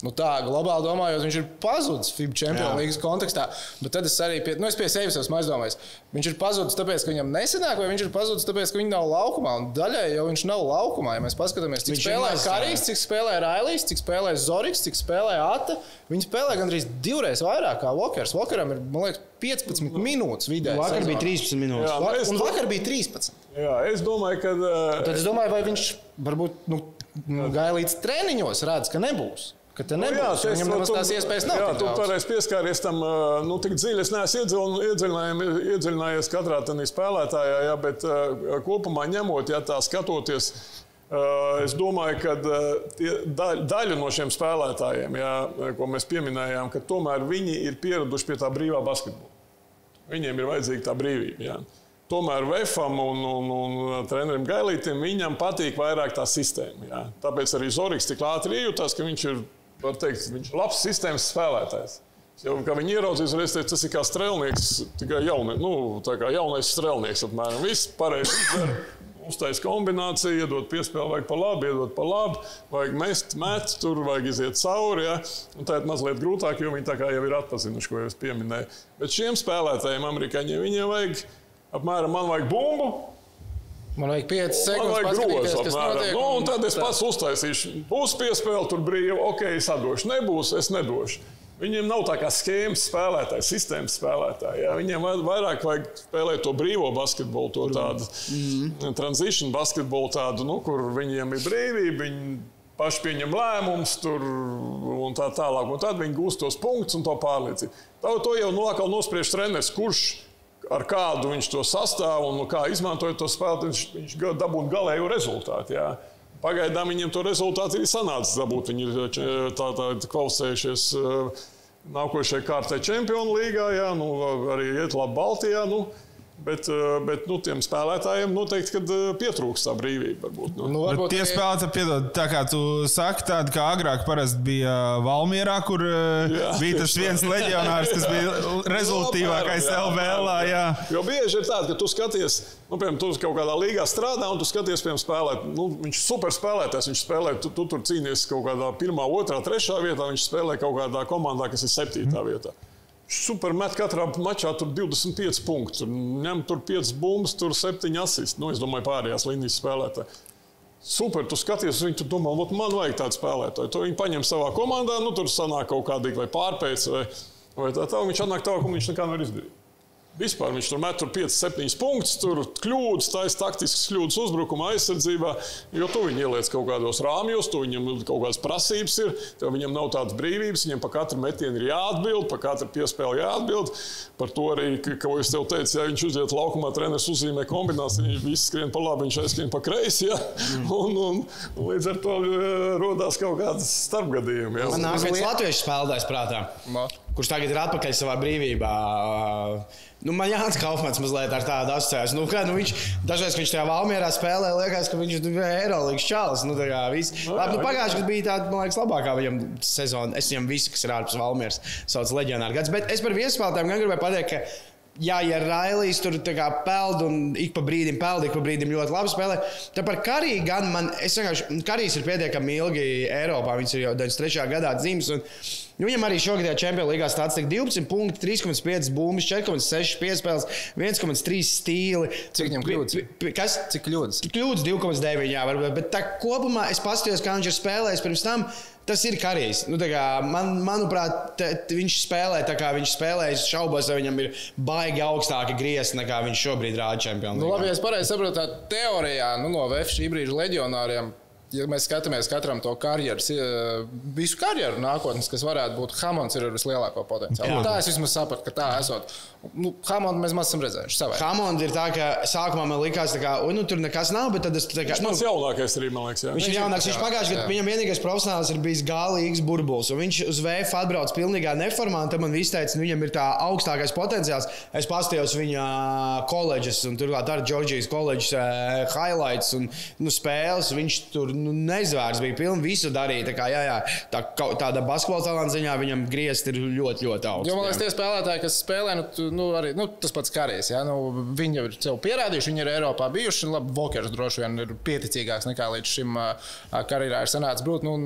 Nu tā, globāli domājot, viņš ir pazudis FIBA Champions League kontekstā. Bet tad es arī pie, nu, es pie sevis esmu aizdomājis, viņš ir pazudis tāpēc, ka viņam nesenāk, vai viņš ir pazudis tāpēc, ka viņš nav laukumā. Un daļai jau viņš nav laukumā. Ja mēs paskatāmies, cik viņš spēlē Karijs, cik spēlē Railīs, cik spēlē Zorigs, cik spēlē Ata, viņi spēlē gandrīz divreiz vairāk kā Walkers. Walkeram ir, man liekas, 15 minūtes vidēji. Vakar bija 13 minūtes. Jā, es... Un vakar bija 13. Jā, es domāju, ka. Uh... Tad es domāju, vai viņš varbūt nu, gāja līdz treniņos, redz, ka nebūs. Ka te nebūs. Nu, jā, es, Viņam nemaz tās iespējas nav. Jā, tu toreiz pieskāries tam, nu, tik dziļi es neesmu iedziļinājies katrā tādā spēlētājā, jā, bet kopumā ņemot, ja tā skatoties, es domāju, ka daļ, daļa no šiem spēlētājiem, jā, ko mēs pieminējām, ka tomēr viņi ir pieraduši pie tā brīvā basketbola. Viņiem ir vajadzīga tā brīvība. Jā. Tomēr Vēfam un, un, un trenerim Gailītam patīk vairāk tā sistēma. Jā. Tāpēc arī Zorgs tik ātri iejutās, ka viņš ir var teikt, viņš ir labs sistēmas spēlētājs. Jau, kā viņi ieraudzīs, reiz teica, tas ir kā strēlnieks, tikai jauni, nu, kā jaunais strēlnieks. Apmēram. Viss pareizi izdara. Uztaisīt kombināciju, iedot piespēli, vajag pa labi, iedot pa labi, vajag mest, met, tur vajag iziet cauri. Ja? Un tā ir mazliet grūtāk, jo viņi tā kā jau ir atpazinuši, ko jau es pieminēju. Bet šiem spēlētājiem, amerikāņiem, viņiem vajag apmēram, man vajag bumbu, Man vajag 5 sekundes, grozu, kas notiek. Nu, un tad es pats uztaisīšu. Būs piespēle, tur brīvi, ok, es atdošu. Nebūs, es nedošu. Viņiem nav tā kā schēmas spēlētāji, sistēmas spēlētāji. Jā. Viņiem vairāk vajag spēlēt to brīvo basketbolu, to tādu mm -hmm. transition basketbolu, tādu, nu, kur viņiem ir brīvība. Viņi paši pieņem lēmumus, tur un tā tālāk. Un tad viņi gūst tos punktus un to pārliecību. To jau nokal nospriež treneris, kurš ar kādu viņš to sastāv un kā izmantojot to spēli, viņš, viņš dabūtu galējo rezultātu. Jā. Pagaidām viņiem to rezultātu ir sanācis dabūt. Viņi ir tā, tā, kvalificējušies nākošajai kārtai Čempionu līgā, jā, nu, arī iet labi Baltijā. Nu, Bet, eh, bet nu, tiem spēlētājiem noteikti eh, pietrūkst tā brīvība. Varbūt, nu. Nu, varbūt tie spēlētāji, piedod, tā kā tu saki, tāda kā agrāk bija Valmjerā, kur eh, jā, bija tas viens leģionārs, kas bija rezultātīvākais LVL. Jā. Jo bieži ir tā, ka tu skaties, nu, piemēram, tu kaut kādā līgā strādā un tu skaties, piemēram, spēlēt. Nu, viņš ir super spēlētājs, viņš spēlē, tu, tu tur cīnies kaut kādā pirmā, otrā, trešā vietā, viņš spēlē kaut kādā komandā, kas ir septītā mm. vietā. Supermet katrā mačā tur 25 punktus. Ņem tur 5 bumbas, tur 7 asist. Nu, es domāju, pārējās līnijas spēlētāji. Super, tu skaties, viņi tur domā, man vajag tādu spēlētāju. To viņi paņem savā komandā, nu tur sanāk kaut kādīgi vai pārpēc, vai, vai tā tālāk. Viņš atnāk tālāk, un viņš nekā nevar izdarīt. Vispār viņš tur met tur 5, 7 punktus, tur kļūdas, taisa taktiskas kļūdas uzbrukuma aizsardzībā, jo tu viņu ieliec kaut kādos rāmjos, tu viņam kaut kādas prasības ir, tev viņam nav tādas brīvības, viņam par katru metienu ir jāatbild, par katru piespēli jāatbild. Par to arī, ko es tev teicu, ja viņš uziet laukumā, treneris uzzīmē kombināciju, viņš viss skrien pa labi, viņš aizskrien pa kreisi, ja? mm. un, un, un līdz ar to eh, rodās kaut kādas starpgadījumi. Man nāk viens latviešu spēlētājs prātā. Ma. Kurš tagad ir atpakaļ savā brīvībā. Nu, man Jānis Kaufmans mazliet ar tādu asociāciju. Nu, kā, nu, viņš dažreiz, kad viņš tajā Valmjerā spēlē, liekas, ka viņš ir Eirolandes čalis. Nu. Labi, nu, pagājušajā gadā bija tāda, man liekas, labākā viņam sezona. Es viņam visu, kas ir ārpus Valmjeras, sauc leģionāru gads. Bet es par viespēlētājiem gan gribēju pateikt, ka Jā, ja Railijs tur peld un ik pa brīdim peld, ik pa brīdim ļoti labi spēlē. Tad par Kariju gan man, es vienkārši, Karijs ir pietiekami ilgi Eiropā, viņš ir jau 93. gadā dzimis. Un, Nu, viņam arī šogad Champions League stāsts 12 punkti, 3,5 bumbas, 4,6 piespēles, 1,3 stīli. Cik viņam kļūdas? Kas? Cik kļūdas? Kļūdas 2,9. Jā, varbūt. Bet tā kopumā es paskatījos, kā viņš ir spēlējis pirms tam. Tas ir karjeras. Nu, kā, man, manuprāt, te, te viņš spēlē tā, kā viņš spēlēja. Es šaubos, vai viņam ir baigi augstāki griezti nekā viņš šobrīd rāda čempionā. Nu, labi, ja es pareizi saprotu, tā teorijā nu, no VF šī brīža leģionāriem ja mēs skatāmies katram to karjeras, visu karjeru nākotnes, kas varētu būt, Hamons ir ar vislielāko potenciālu. Jā. Tā es vismaz sapratu, ka tā esot. Nu, Hamondu mēs maz esam redzējuši. Savai. Hamondu ir tā, ka sākumā man likās, ka nu, tur nekas nav, bet tad es tā kā. Viņš nu, jaunākais arī, man liekas. Jā. Viņš ir jaunāks. Viņš pagājušajā gadā viņam vienīgais profesionāls ir bijis galīgs burbulis. Viņš uz VF atbrauc pilnīgā neformā, un tad man viss teica, nu, viņam ir tā augstākais potenciāls. Es paskatījos viņa koledžas, un turklāt ar Džordžijas koledžas highlights un nu, spēles. Viņš tur nu, nezvērts, bija pilns visu darīt. Tā kā, jā, jā, tā, tāda basketbola talanta ziņā viņam griezt ir ļoti, ļoti augsts. Jo man liekas, tie spēlētāji, kas spēlē, nu, tu, nu, arī, nu, tas pats karjeras. Ja? Nu, viņi jau ir sev pierādījuši, viņi ir Eiropā bijuši. Labi, Vokers droši vien ir pieticīgāks nekā līdz šim karjerā ir sanācis būt. Nu,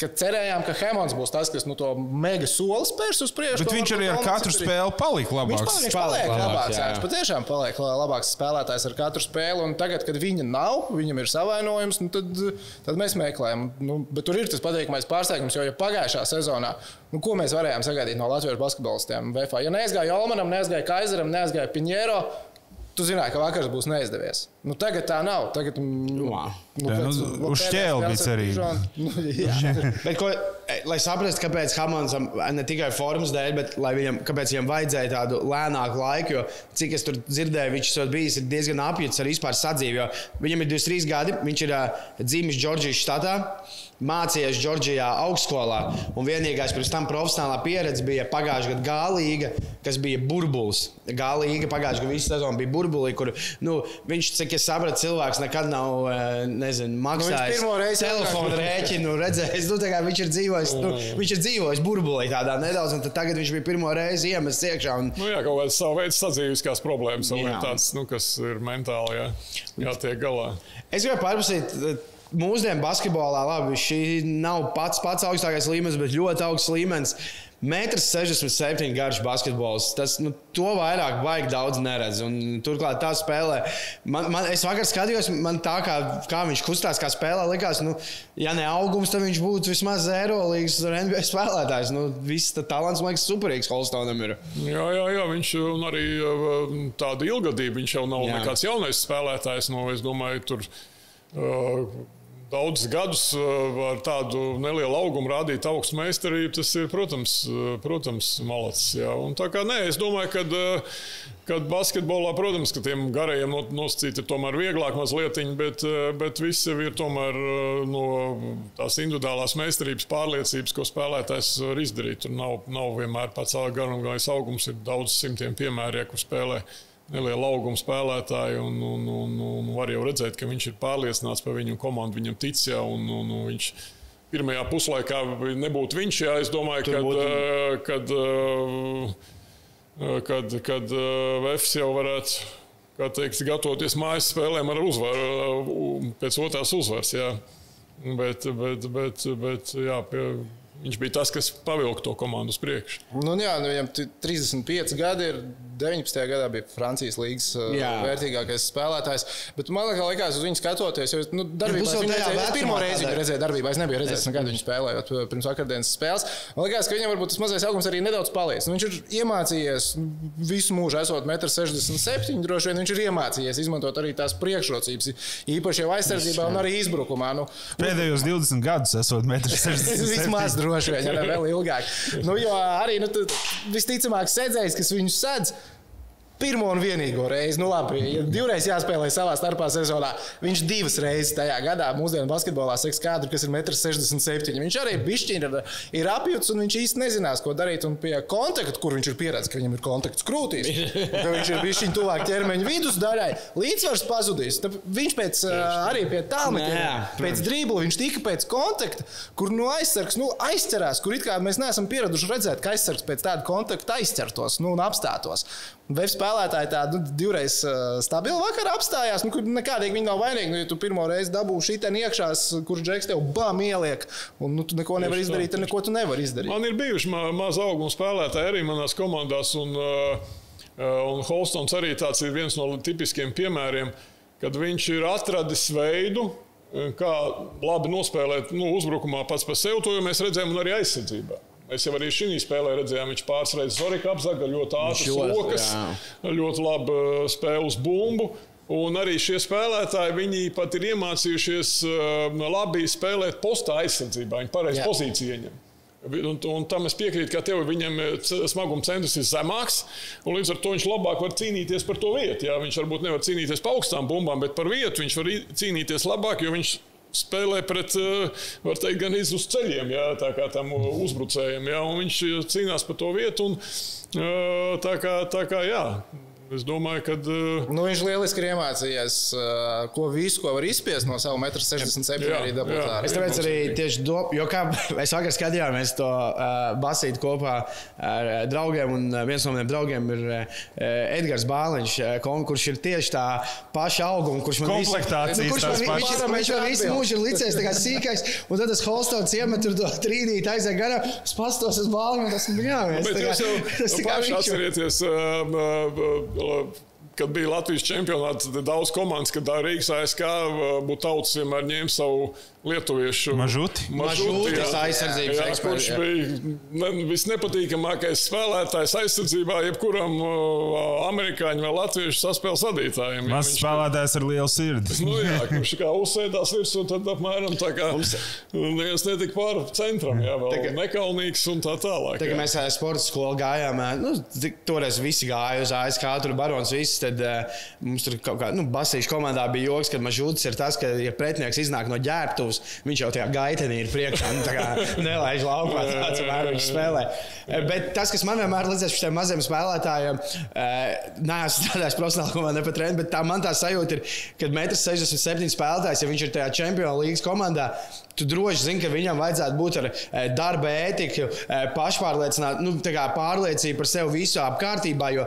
kad cerējām, ka Hemons būs tas, kas nu, to mega soli spērs uz priekšu. Bet viņš arī ar katru arī... spēli palika labāks. Viņš, viņš paliek labāks. labāks jā. Jā. Viņš patiešām paliek labāks spēlētājs ar katru spēli. Un tagad, kad viņa nav, viņam ir savainojums, nu, tad, tad mēs meklējam. Nu, bet tur ir tas patīkamais pārsteigums, jo ja pagājušā sezonā, nu, ko mēs varējām sagaidīt no Latvijas basketbolistiem? Ja neaizgāja Olmanam, neaizgāja Kaiseram, neaizgāja Piņēro, Tu zināji, ka vakars būs neizdevies. Nu, tagad tā nav. Tagad, wow. Nu, jā, pēc, nu, uz šķēlbis arī. Nu, bet, ko, e, lai saprastu, kāpēc Hamonsam ne tikai formas dēļ, bet viņam, kāpēc viņam vajadzēja tādu lēnāku laiku, jo cik es tur dzirdēju, viņš ir bijis diezgan apjuts ar vispār sadzīvi. Viņam ir 23 gadi, viņš ir uh, dzimis Džordžijas štatā mācījies Džordžijā augstskolā. Un vienīgais pirms tam profesionālā pieredze bija pagājušā gada gālīga, kas bija burbulis. Gālīga pagājušā gada visu sezonu bija burbulī, kur nu, viņš, cik es sapratu, cilvēks nekad nav eh, nezinu, maksājis nu, telefonu rēķinu, redzējis. Nu, viņš ir dzīvojis, nu, viņš ir dzīvojis burbulī tādā nedaudz, un tagad viņš bija pirmo reizi iemests iekšā. Un... Nu, jā, kaut kādas savu veidu sadzīviskās problēmas, tāds, nu, kas ir mentāli jā, jātiek galā. Es gribēju pārprasīt mūsdienu basketbolā, labi, šī nav pats pats augstākais līmenis, bet ļoti augsts līmenis. 1,67 m garš basketbols. Tas nu, to vairāk baigi daudz neredz. Un, turklāt tā spēlē. Man, man, es vakar skatījos, man tā kā, kā viņš kustās, kā spēlē, likās, nu, ja ne augums, tad viņš būtu vismaz Eirolandes NBA spēlētājs. Nu, viss tas talants, man liekas, superīgs Holstonam ir. Jā, jā, jā, viņš arī tāda ilgadība, viņš jau nav jā. nekāds jaunais spēlētājs. No, es domāju, tur. Uh, daudzus gadus eh, ar tādu nelielu augumu rādīt augstu meistarību, tas ir, protams, eh, protams malacis. Tā kā nē, es domāju, ka. Eh, kad basketbolā, protams, ka tiem garajiem nosacīt ir tomēr vieglāk mazliet, bet, bet viss jau ir tomēr no tās individuālās meistarības pārliecības, ko spēlētājs var izdarīt. Tur nav, nav vienmēr pats garumgājis augums, ir daudz simtiem piemēru, kur spēlē neliela auguma spēlētāji. Un, un, un, un var jau redzēt, ka viņš ir pārliecināts par viņu komandu, viņam tic. Ja, un, un, un viņš pirmajā puslaikā nebūtu viņš. Ja, es domāju, kad, būt... kad, kad, kad, kad Vēfs jau varētu. Kā teikt, gatavoties mājas spēlēm ar uzvaru, pēc otrās uzvaras. Jā. Bet, bet, bet, bet jā, pie, viņš bija tas, kas pavilka to komandu uz priekšu. Nu, jā, nu, viņam 35 gadi ir 19. gadā bija Francijas līngas uh, vērtīgākais spēlētājs. Bet man liekas, uz viņu skatoties, jo nu, darbībā ja, redzēju, pirmo reizi viņu redzēju darbībā. Es nebiju redzējis nekad viņu spēlējot uh, pirms vakardienas spēles. Man liekas, ka viņam varbūt tas mazais augums arī nedaudz paliec. Nu, viņš ir iemācījies visu mūžu, esot 1,67 m. Droši vien viņš ir iemācījies izmantot arī tās priekšrocības, īpaši jau aizsardzībā un arī izbrukumā. Nu, Pēdējos 20 gadus esot 1,67 m. Droši vien, ja ne vēl ilgāk. Nu, jo arī nu, visticamāk, sēdzējs, kas viņu sedz, pirmo un vienīgo reizi. Nu, labi, ja divreiz jāspēlē savā starpā sezonā. Viņš divas reizes tajā gadā mūsdienu basketbolā seks kādru, kas ir 1,67 m. Viņš arī bišķiņ ir, ir apjūts un viņš īsti nezinās, ko darīt. Un pie kontakta, kur viņš ir pieredzējis, ka viņam ir kontakts krūtīs, ka viņš ir bišķiņ tuvāk ķermeņa vidusdaļai, līdzsvars pazudīs. Tad viņš pēc, arī pie tālmetiem, pēc drībla, viņš tika pēc kontakta, kur no aizsargs nu, aizķerās, kur it kā mēs neesam pieraduši redzēt, ka aizsargs pēc tāda kontakta aizķertos nu, un apstātos. Web spēlētāji tādu nu, divreiz uh, stabilu vakaru apstājās. Nu, kur nekādīgi viņi nav vainīgi. Nu, ja tu pirmo reizi dabūji šī iekšā, kurš džeks tev bam ieliek, un nu, tu neko nevari izdarīt, tad neko tu nevari izdarīt. Man ir bijuši ma maza auguma spēlētāji arī manās komandās. Un, uh, un Holstons arī tāds ir viens no tipiskiem piemēriem, kad viņš ir atradis veidu, kā labi nospēlēt nu, uzbrukumā pats par sevi. To mēs redzējām arī aizsardzībā. Mēs jau arī šī spēlē redzējām, viņš pāris reizes Zorika apzaga ļoti ātras rokas, ļoti labu uh, spēli uz bumbu. Un arī šie spēlētāji, viņi pat ir iemācījušies uh, labi spēlēt postā aizsardzībā. Viņi pareizi pozīciju ieņem. Un, un tam es piekrītu, ka tev viņam uh, smaguma centrs ir zemāks, un līdz ar to viņš labāk var cīnīties par to vietu. Jā, viņš varbūt nevar cīnīties par augstām bumbām, bet par vietu viņš var cīnīties labāk, jo viņš spēlē pret, eh, var teikt, gan iz uz ceļiem, jā, tā kā tam uzbrucējiem. Jā, viņš cīnās par to vietu. Un, eh, tā kā, tā kā jā, Es domāju, ka. Uh... Nu, viņš lieliski ir iemācījies, uh, ko visu, ko var izspiest no sava 1,67 m arī dabūt. Es tāpēc arī tieši domāju, jo kā mēs vakar skatījāmies to uh, basītu kopā ar uh, draugiem, un viens no maniem draugiem ir uh, Edgars Bāliņš, uh, kurš ir tieši tā paša auguma, kurš man komplektācijas nu, kurš man, viņš, viņš, viņš man visu mūžu ir licies tā kā sīkais, un tad tas Holstons iemet tur to trīnīt aiziet garām, es pastos uz Bāliņu, un tas ir bļāmies. Bet jūs jau, tas nu, paši atcerieties, uh, uh, kad bija Latvijas čempionāts, tad daudz komandas, kad Rīgas ASK būtu tauts vienmēr ņēma savu lietuviešu mažuti. Mažuti, tas aizsardzības jā, eksperts. Kurš jā. bija ne, visnepatīkamākais spēlētājs aizsardzībā jebkuram uh, amerikāņu vai latviešu saspēles vadītājiem. Mazs ja spēlētājs ar lielu sirdi. nu, jā, kurš kā uzsēdās virsū, tad apmēram tā kā Mums... neviens netika pāri centram, jā, vēl tā, nekaunīgs un tā tālāk. Tā, mēs sporta skolu gājām, nu, toreiz visi gāja uz ASK, tur barons viss, tad uh, mums tur kaut kā, nu, basīšu komandā bija joks, ka mažūtis ir tas, ka, ja pretinieks iznāk no ģērbtuves, gatavs. Viņš jau tajā gaitenī ir priekšā. Nu, nelaiž laukā, tāds vienmēr viņš spēlē. Bet tas, kas man vienmēr liekas, šiem maziem spēlētājiem, eh, neesmu strādājis profesionāli komandā, ne pat treniņā, bet tā man tā sajūta ir, kad 1,67 spēlētājs, ja viņš ir tajā Champions League komandā, Tu droši zini, ka viņam vajadzētu būt ar eh, darba ētiku, eh, pašpārliecinātību, nu, pārliecību par sevi visā apkārtībā. Jo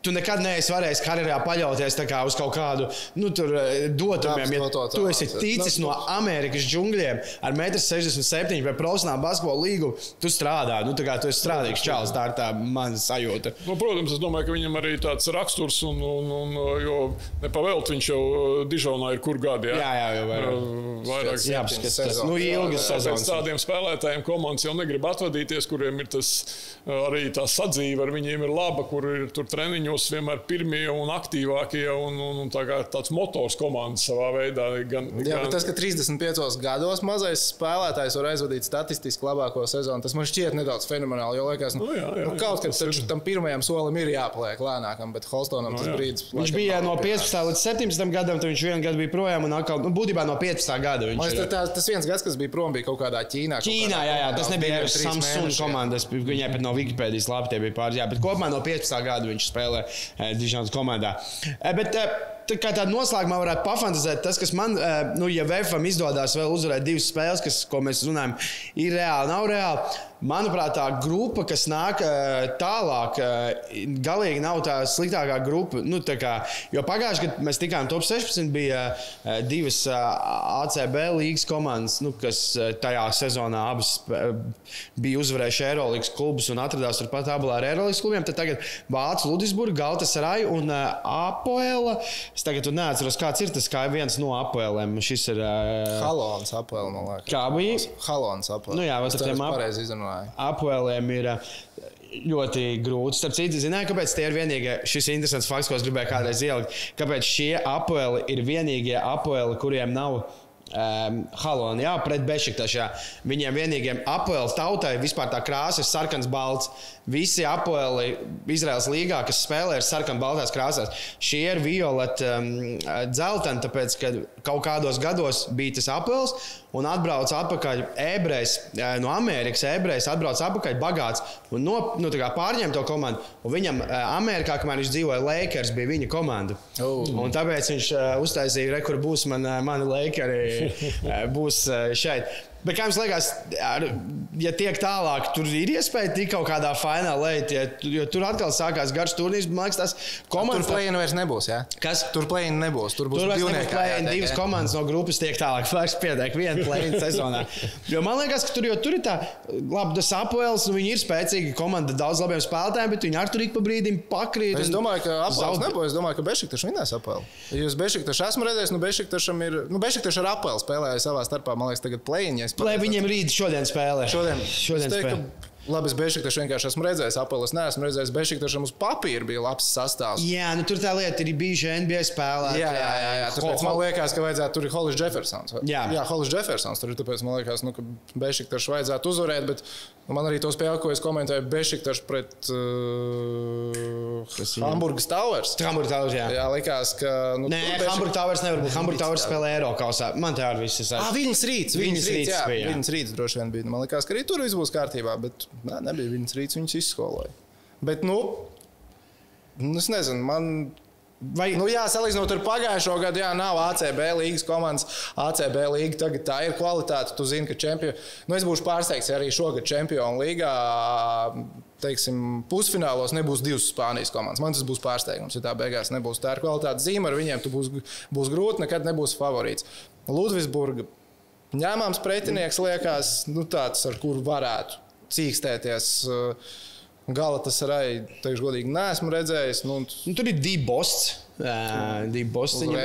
Tu nekad neesi varējis karjerā paļauties uz kaut kādu nu, eh, dotumiem. Ja to, tu esi ticis no Amerikas džungļiem ar 1,67 m vai profesionālu basketbolu līgu, tu strādā. Nu, tu esi strādīgs čāls, tā ir tā mana sajūta. Nu, protams, es domāju, ka viņam arī tāds raksturs, un, un, un jo nepavēlt viņš jau eh, Dižonā ir kur gadi. Jā, jā, jā jau vairāk. vairāk jā, tas nu, ilgas sezonas. Tādiem spēlētājiem komandas jau negrib atvadīties, kuriem ir tas arī tā sadzīve ar viņiem ir laba, kur ir tur treniņi viņos vienmēr pirmie un aktīvākie un, un, un tā tāds motors komandas savā veidā. Gan, Jā, gan... tas, ka 35 gados mazais spēlētājs var aizvadīt statistiski labāko sezonu, tas man šķiet nedaudz fenomenāli. Jo liekas, nu, nu, jā, jā, nu, kaut kad ir... tam pirmajam solim ir jāpaliek lēnākam, bet Holstonam nu tas brīdis. Viņš bija no 15 līdz 17 gadam, tad viņš vienu gadu bija projām un atkal, nu, būtībā no 15 gada. Viņš, Man, tā, tas viens gads, kas bija prom, bija kaut kādā Ķīnā. Ķīnā, jā, jā, tas nebija Samsung komandas. Viņai pat no Wikipēdijas labi tie bija pāris, jā, bet kopumā no 15 gada viņš spēlē Eh, Dižānas komandā. Eh, bet, eh, tā kā tāda noslēgumā varētu pafantazēt, tas, kas man, nu, ja VFam izdodas vēl uzvarēt divas spēles, kas, ko mēs runājam, ir reāli, nav reāli. Manuprāt, tā grupa, kas nāk tālāk, galīgi nav tā sliktākā grupa. Nu, tā kā, jo pagājušajā gadā mēs tikām top 16, bija divas ACB līnijas komandas, nu, kas tajā sezonā abas bija uzvarējušas Eirolandes klubus un atradās turpat abā ar Eirolandes klubiem. Tad tagad Vācija, Ludisburga, Galtasaray un Apoela. Es tagad neatceros, kāds ir tas, kā viens no apēlēm. Šis ir uh, Halons apēle, man liekas. Kā bija? Halons apēle. Nu, jā, tas ir pareizi izrunājums runāja. Apvēlēm ir eh, ļoti grūti. Starp citu, zināju, kāpēc tie ir vienīgie, šis ir interesants fakts, ko es gribēju kādreiz ielikt. Kāpēc šie apēli ir vienīgie apēli, kuriem nav Um, Halonā, jā, pret Bešiktašā. Viņiem vienīgiem apēles tautai vispār tā krāsa ir sarkans, balts. Visi apēli Izraels līgā, kas spēlē ar sarkanu, baltās krāsās, šie ir violeti, um, dzelteni, tāpēc, ka kaut kādos gados bija tas apēls un atbrauc atpakaļ ebrejs no Amerikas. Ebrejs atbrauc atpakaļ bagāts un no, nu, pārņēma to komandu. Un viņam Amerikā, kamēr viņš dzīvoja, Lakers bija viņa komanda. Oh. Un tāpēc viņš uh, uztaisīja, re, kur būs man, mani Lakeri būs šeit. Bet kā jums liekas, ja tiek tālāk, tur ir iespēja tikt kaut kādā finālā ja, jo tur atkal sākās garš turnīrs. Man liekas, tas komandas. Tur plēna vairs nebūs. Ja? Kas? Tur plēna nebūs. Tur būs tur divnieki. Plēna, divas komandas no grupas tiek tālāk. Vairs pietiek viena plēna sezonā. Jo man liekas, ka tur, tur ir tā, labi, tas apēls, nu viņi ir spēcīgi komanda, daudz labiem spēlētājiem, bet viņi ar tur ik pa brīdim pakrīt. Es domāju, ka apēls nebūs. Es domāju, ka Bešiktašs vinnēs apēlu. Ja jūs Bešiktašs esmu redzējis, nu Bešiktašam ir, nu Bešiktašs ar apēlu spēlēja savā starpā, man liekas, tagad plēņi. Lai viņiem rīt šodien spēlē. Šodien, šodien teiktu, spēlē. Labi, es Bešiktašu vienkārši esmu redzējis, Apelis neesmu redzējis. Bešiktašam uz papīra bija labs sastāvs. Jā, nu tur tā lieta ir bijuši NBA spēlētāji. Jā, jā, jā, jā. Tāpēc man liekas, ka vajadzētu tur ir Hollis Jeffersons. Jā, jā Hollis Jeffersons. Tur ir tāpēc man liekas, nu, ka Bešiktašu vajadzētu uzvarēt, bet nu, man arī to spēle, ko es komentēju, Bešiktašu pret uh, Hamburgas Towers. Hamburgas Towers, jā. Jā, likās, ka. Nu, Nē, Bešik... Hamburgas Towers nevar būt. Hamburgas Towers spēlē Eiropausā. Man tā arī viss ir. Ah, viņas rīts, viņas rīts, jā, viņas rīts droši vien bija. Man liekas, ka arī tur viss būs kārtībā, bet nē, nebija viņas rīts, viņas izskoloja. Bet, nu, nu, es nezinu, man. Vai, nu, jā, salīdzinot ar pagājušo gadu, jā, nav ACB līnijas komandas. ACB līnija tagad tā ir kvalitāte. Tu zini, ka čempioni. Nu, es būšu pārsteigts, ja arī šogad Čempionu līgā teiksim, pusfinālos nebūs divas Spānijas komandas. Man tas būs pārsteigums, ja tā beigās nebūs tā kvalitāte zīme. Ar viņiem būs, būs grūti, nekad nebūs favorīts. Ludvigsburga ņēmāms pretinieks liekas nu, tāds, ar kuru varētu cīkstēties. Uh, Gala tas arī, teikšu, godīgi, neesmu redzējis. Nu, nu, tur ir divi bosti. Divi bosti. Nu,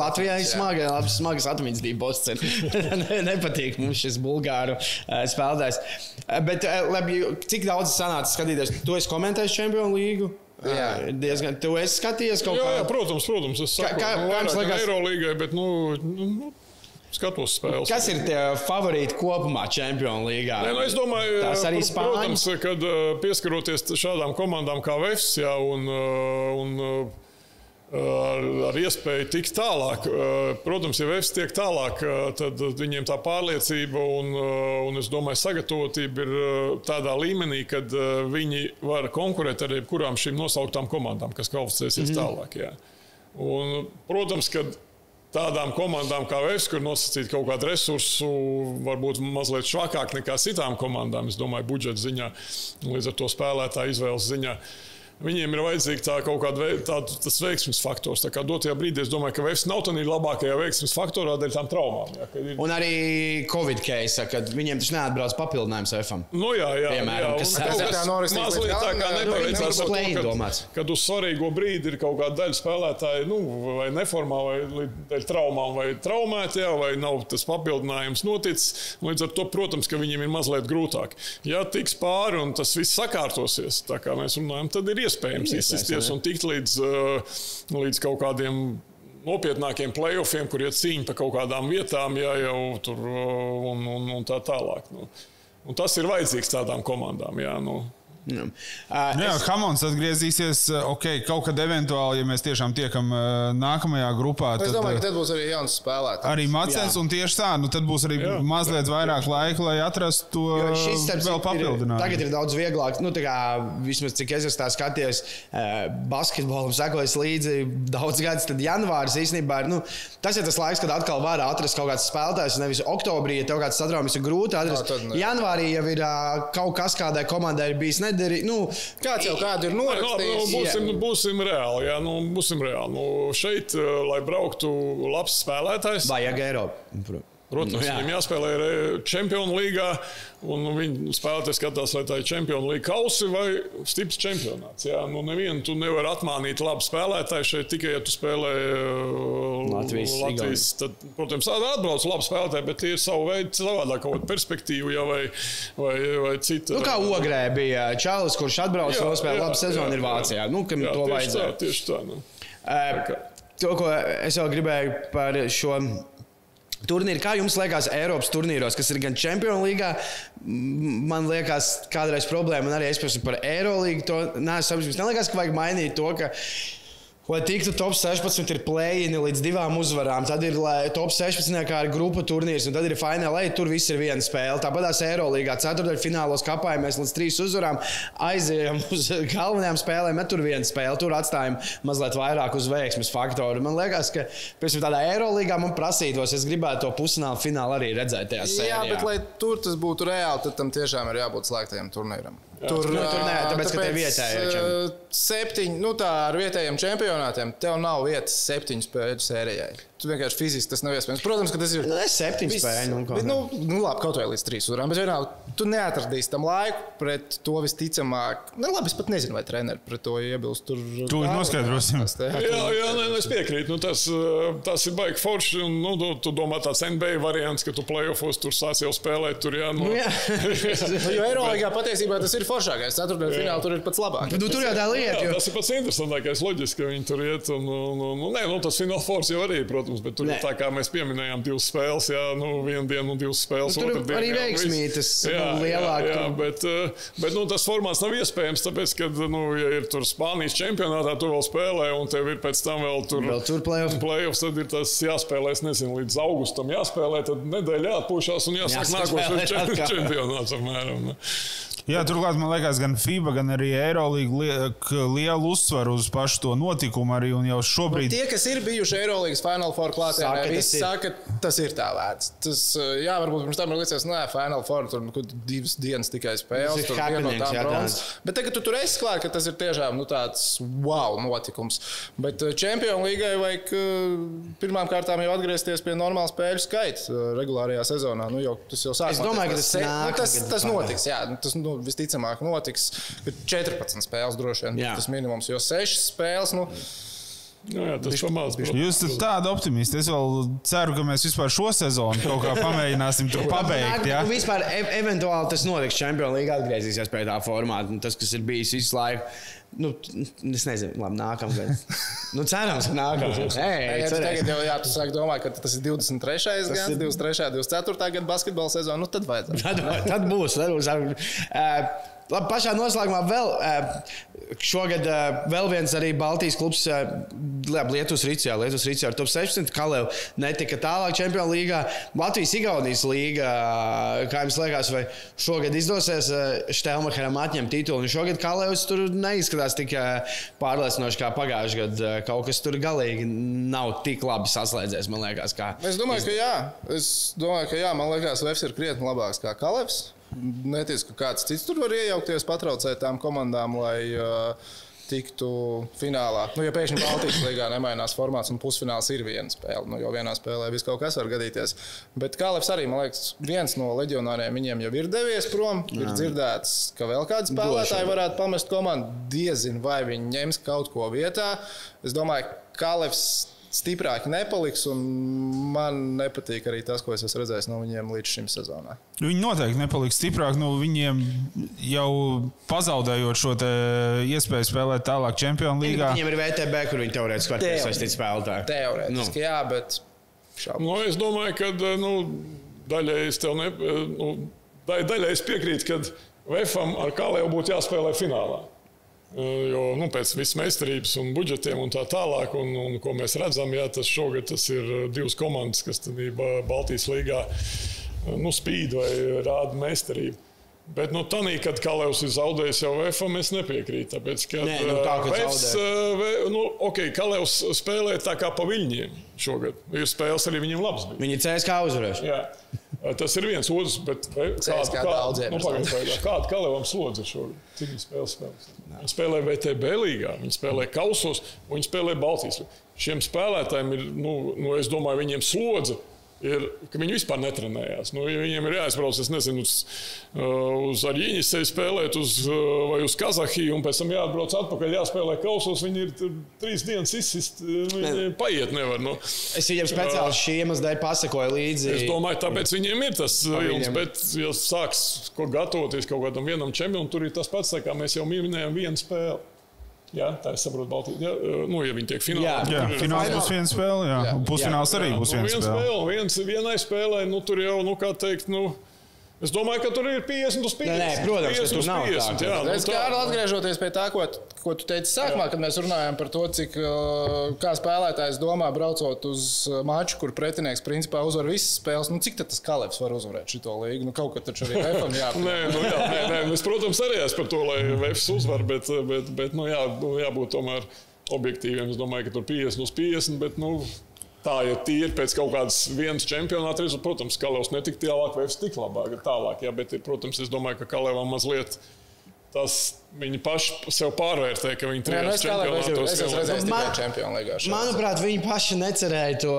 Latvijā ir smagi, labi, smagas atmiņas, divi bosti. ne, nepatīk mums šis bulgāru uh, spēlētājs. Uh, bet, labi, cik daudz sanāca skatīties? Tu esi komentējis Čempionu līgu? Jā, diezgan. Tu esi skatījies kaut kā. Jā, protams, protams. Es saku, kā, kā, kā jums liekas? Eirolīgai, bet, nu, nu Skatos spēles. Kas ir tie favorīti kopumā Champions League? Nē, nu, es domāju, tas arī Spānijas. Protams, kad pieskaroties šādām komandām kā Vēfs, jā, un, un ar, ar iespēju tikt tālāk. Protams, ja Vēfs tiek tālāk, tad viņiem tā pārliecība un, un es domāju, sagatavotība ir tādā līmenī, kad viņi var konkurēt ar jebkurām šīm nosauktām komandām, kas kvalificēsies mm -hmm. tālāk. Jā. Un, protams, ka tādām komandām kā Vēs, kur nosacīt kaut kādu resursu, varbūt mazliet švakāk nekā citām komandām, es domāju, budžeta ziņā, līdz ar to spēlētāju izvēles ziņā. Uh, Viņiem ir vajadzīga tā kaut kāda tāda, veiksmes faktors. Tā kā dotajā brīdī es domāju, ka Vēstures nav tādā labākajā veiksmes faktorā dēļ tām traumām. Jā, ir... Un arī Covid case, kad viņiem tas neatbrauc papildinājums FM. Nu, jā, jā, Piemēram, jā, kas tas mazliet tā kā nepaveicās. Kad, kad uz svarīgo brīdi ir kaut kāda daļa spēlētāji, nu, vai neformāli, vai dēļ traumām, vai traumēti, jā, vai nav tas papildinājums noticis. Līdz ar to, protams, ka viņiem ir mazliet grūtāk. Ja tiks pāri un tas viss sakārtosies, tā kā mēs runājam, tad ir iespējams iespējams izsisties un tikt līdz, līdz kaut kādiem nopietnākiem playoffiem, kur iet cīņa par kaut kādām vietām, ja jau tur un, un, un tā tālāk. Nu. Un tas ir vajadzīgs tādām komandām. Jā, nu. Nu. Uh, nu, jā, es... Hamons atgriezīsies. Ok, kaut kad eventuāli, ja mēs tiešām tiekam uh, nākamajā grupā, tad, es domāju, ka tad būs arī jauns spēlētājs. Arī Macens, un tieši tā, nu, tad būs arī jā. mazliet jā. vairāk laika, lai atrastu to vēl papildinājumu. Tagad ir daudz vieglāk, nu, kā, vismaz cik es esmu skatījies uh, basketbolam, sekojis līdzi daudz gadus, tad janvāris īstenībā ir. Nu, tas ir tas laiks, kad atkal var atrast kaut kāds spēlētājs. Nevis oktobrī, ja tev kāds sadraumis ir grūti atrast. No, Janvārī jau ir uh, kaut kas kādai komandai bijis nedari. Nu, Kāds jau kādu ir norakstījis? Nu, būsim, būsim reāli. Jā, nu, būsim reāli. Nu, šeit, eh, lai brauktu labs spēlētājs, vajag Eiropu. Protams, nu, jā. viņam jāspēlē Champions League, un viņi spēlētāji skatās, vai tā ir Champions League kausi vai stiprs čempionāts. Jā, nu, nevienu tu nevari atmānīt labu spēlētāju šeit tikai, ja tu spēlē uh, Latvijas. Latvijas tad, protams, atbrauc labi spēlētāji, bet tie ir savu veidu savādāk, kaut kāda perspektīva jā, vai, vai, vai cita. Nu, kā Ogrē bija Čālis, kurš atbrauc un spēlē labu sezonu, ir Vācijā. Nu, kam jā, to vajadzēja? Tā, tieši tā. Nu. Uh, to, ko es vēl gribēju par šo turnīri. Kā jums liekas, Eiropas turnīros, kas ir gan Champions League, man liekas, kādreiz problēma, un arī es par Eirolīgu to neesmu apzināts. Man liekas, ka vajag mainīt to, ka Lai tiktu top 16, ir plēņi līdz divām uzvarām. Tad ir top 16, kā ir grupu turnīrs, un tad ir finālā. Tur viss ir viena spēle. Tāpat tās Eirolandā ceturdaļfinālos kapājamies līdz trīs uzvarām, aizējām uz galvenajām spēlēm, bet tur viena spēle. Tur atstājam mazliet vairāk uz veiksmes faktoru. Man liekas, ka pēc tādā Eirolandā man prasītos, es gribētu to pusfinālu finālu arī redzēt tajā sērijā. Jā, bet lai tur tas būtu reāli, tad tam tiešām ir jābūt slēgtajam turnīram. Tur, nu, tur nē, tāpēc, tāpēc, ka tie vietējie. Septiņi, nu tā ar vietējiem čempionātiem, tev nav vietas septiņu spēļu sērijai. Tu vienkārši fiziski tas nav iespējams. Protams, ka tas ir. Nu, es septiņas spēļu. Nu, bet, nu, nu, labi, kaut vai līdz trīs uzvarām. Bet vienalga, tu neatradīsi tam laiku pret to visticamāk. Nu, labi, es pat nezinu, vai treneris pret to iebilst. Tur tu noskaidrosim. Jā, jā, nē, es piekrītu. Nu, tas, eh, tas ir baigi forši. Un, nu, tu, tu domā tāds NBA variants, ka tu playoffos tur sāc jau spēlēt. Tur, jā, nu, jā. nu, jo Eirolandā patiesībā tas ir foršākais. Ceturtajā finālā tur ir pats labākais. Nu, tur jau tā lieta. Jo... Tas ir pats interesantākais. Loģiski, ka viņi tur iet. Un, un, un, un, nē, nu, tas fināls forts jau arī, protams protams, bet tur ir tā, kā mēs pieminējām, divas spēles, jā, nu, viena diena un divas spēles. Nu, tur arī veiksmīgi tas jā, lielāk. Jā, bet, eh, bet nu, tas formāts nav iespējams, tāpēc, ka, nu, ja ir tur Spānijas čempionātā, tu vēl spēlē, un tev ir pēc tam vēl tur, vēl tur playoff. playoffs, tad ir tas jāspēlē, es nezinu, līdz augustam jāspēlē, tad nedēļa jāatpūšās un jāsāk nākošais čempionāts apmēram. Jā, turklāt man liekas, gan FIBA, gan arī Eirolandā liek lielu uzsvaru uz pašu to notikumu. Arī, šobrīd... Nu, tie, kas ir bijuši Eirolandas Final Four klātienē, visi saka, ka tas ir tā vērts. Tas, jā, varbūt pirms tam liekas, ka Final Four tur nu, divas dienas tikai spēles. Tur viena no tām bronzas. Bet tagad tu tur esi klāt, ka tas ir tiešām nu, tāds wow notikums. Bet Champions League vajag pirmām kārtām jau atgriezties pie normāla spēļu skaita regulārajā sezonā. Nu, jau, tas jau sākās. Es domāju, ka tas, tas, nāk, nu, tas, tas notiks. Jā, tas, nu, visticamāk notiks. 14 spēles droši vien Jā. tas minimums, jo 6 spēles. Nu, Nu, jā, tas ir maz. Jūs esat tādi optimisti. Es vēl ceru, ka mēs vispār šo sezonu kaut kā pamēģināsim tur pabeigt. Ja? Nu, vispār, e eventuāli tas notiks. Čempionu līga atgriezīsies pie tā formāta. Tas, kas ir bijis visu laiku. Nu, es nezinu, labi, nākamgad. nu, cerams, ka nākamgad. Hey, tagad jau jā, tu sāki domāt, ka tas ir 23. Tas gads, ir... 23. 24. gada basketbola sezona. Nu, tad vajadzētu. tad, tad būs. Tad būs. Uh, Labi, pašā noslēgumā vēl šogad vēl viens arī Baltijas klubs, Lietuvas Rīcijā. Lietuvas Rīcijā ar top 16. Kalēju netika tālāk Čempionu līgā. Latvijas-Igaunijas līgā, kā jums liekas, vai šogad izdosies Štelmacheram atņemt titulu? Un šogad Kalējus tur neizskatās tik pārliecinoši kā pagājušajā gadā. Kaut kas tur galīgi nav tik labi saslēdzies, man liekas. Kā. Es domāju, ka jā. Es domāju, ka jā. Man liekas, Vefs ir krietni labāks kā Kalevs. Neticu, ka kāds cits tur var iejaukties, patraucēt tām komandām, lai uh, tiktu finālā. Nu, ja pēkšņi Baltijas līnijā nemainās formāts un pusfināls ir viena spēle, nu, jo vienā spēlē viss kaut kas var gadīties. Bet Kalevs arī, man liekas, viens no leģionāriem viņiem jau ir devies prom. Jā. Ir dzirdēts, ka vēl kāds spēlētāji varētu pamest komandu. Diezin vai viņi ņems kaut ko vietā. Es domāju, Kalevs stiprāki nepaliks. Man nepatīk arī tas, ko es esmu redzējis no viņiem līdz šim sezonai. Viņi noteikti nepaliks stiprāki. Nu, viņiem jau pazaudējot šo iespēju spēlēt tālāk Champions League. Viņiem ir VTB, kur viņi teorētiski var piesaistīt spēlētāju. Teorētiski, nu. jā, bet. Nu, es domāju, ka nu, daļai es tev ne, nu, daļai es piekrītu, ka VFam ar Kalēju būtu jāspēlē finālā. Jo nu, pēc visas meistarības un budžetiem un tā tālāk, un, un ko mēs redzam, jā, tas šogad tas ir divas komandas, kas Baltijas līgā nu, spīd vai rāda meistarību. Bet nu, tādā, kad Kalevs ir zaudējis jau VFM, es nepiekrītu. Tāpēc, ka Nē, nu, tā, Vefs, nu, okay, Kalevs spēlē tā kā pa viļņiem šogad. Ir spēles arī viņam labs. Bija. Viņi cēlās kā uzvarējuši. Tas ir viens otrs, bet kāda, kāda, nu, pagaidā, kāda Kalevam slodze šogad? Cik viņi spēlē spēles? Viņi spēlē VTB līgā, viņi spēlē kausos, un viņi spēlē Baltijas. Šiem spēlētājiem ir, nu, nu, es domāju, viņiem slodze ir, ka viņi vispār netrenējās. Nu, ja viņiem ir jāizbrauc, es nezinu, uz, uh, uz Arīņas spēlēt, uz, uh, vai uz Kazahiju, un pēc tam jāatbrauc atpakaļ, jāspēlē kausos. Viņi ir trīs dienas izsist, viņi paiet nevar. Nu. Es viņiem speciāli šī iemesla dēļ pasakoju līdzi. Es domāju, tāpēc viņiem ir tas vilnis, bet, ja sāks ko gatavoties kaut kādam vienam čempionam, tur ir tas pats, kā mēs jau minējām, viena spēle. Jā, tā es saprotu, Baltijas. Jā, nu, ja viņi tiek finālā, Jā. tad Jā, fināls būs viena spēle, jā. Jā. Pusfināls arī būs Nu, viena viena spēle. spēle. Viens, vienai spēlē, nu, tur jau, nu, kā teikt, nu, es domāju, ka tur ir 50 uz 50. Nē, nē, protams, ka 50 tur nav tā, 50, ka- jā, nu, Es kā arī atgriežoties pie tā, ko, ko tu teici sākumā, kad mēs runājām par to, cik kā spēlētājs domā, braucot uz maču, kur pretinieks principā uzvar visas spēles. Nu, cik tad tas Kalevs var uzvarēt šo līgu? Nu, kaut kā taču arī FM jāpārāk. Nē, nu, jā, nē, nē, es, protams, arī esmu par to, lai Vēfs uzvar, bet, bet, bet nu, jā, nu, jābūt tomēr objektīviem. Es domāju, ka tur 50 uz 50, bet nu, tā ir tīri pēc kaut kādas vienas čempionāta rezultāta. Protams, Kalevs netika tālāk, Vēfs tik labāk, ir tālāk, jā, bet, protams, es domāju, ka Kalevam mazliet. Tas viņi paši sev pārvērtē, ka viņi nu, es kā lai es čempionātos es esmu redzējis Man- tikai čempionu līgā. Manuprāt, viņi paši necerēja to.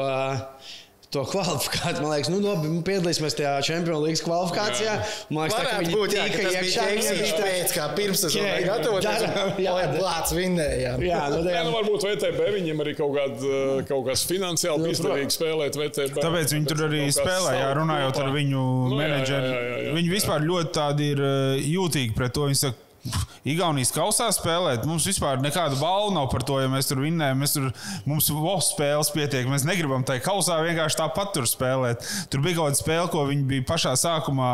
To kvalifikāciju, man liekas, nu, labi, nu, piedalīsimies tajā Champions League kvalifikācijā. Man liekas, tā, ka Varētu viņi būt, jā, ka tas bija iekšā, bija pēc, kā pirms bija gatavoties. jā. Lai plāts vinnējām. Jā, nu, tajā, nu, varbūt VTB viņiem arī kaut, kād, eh, kaut kas finansiāli Nu, izdevīgi spēlēt. VTB, Tāpēc viņi tur arī spēlē, jā, runājot ar viņu Nu, jā, jā, menedžeri. jā, jā, jā. Viņi vispār ļoti tādi ir eh, jūtīgi pret to. Viņi saka, Igaunijas kausā spēlēt. Mums vispār nekāda balva nav par to, ja mēs tur vinnējam. Mēs tur, mums VOS spēles pietiek. Mēs negribam tajā kausā vienkārši tāpat tur spēlēt. Tur bija kaut kāda spēle, ko viņi bija pašā sākumā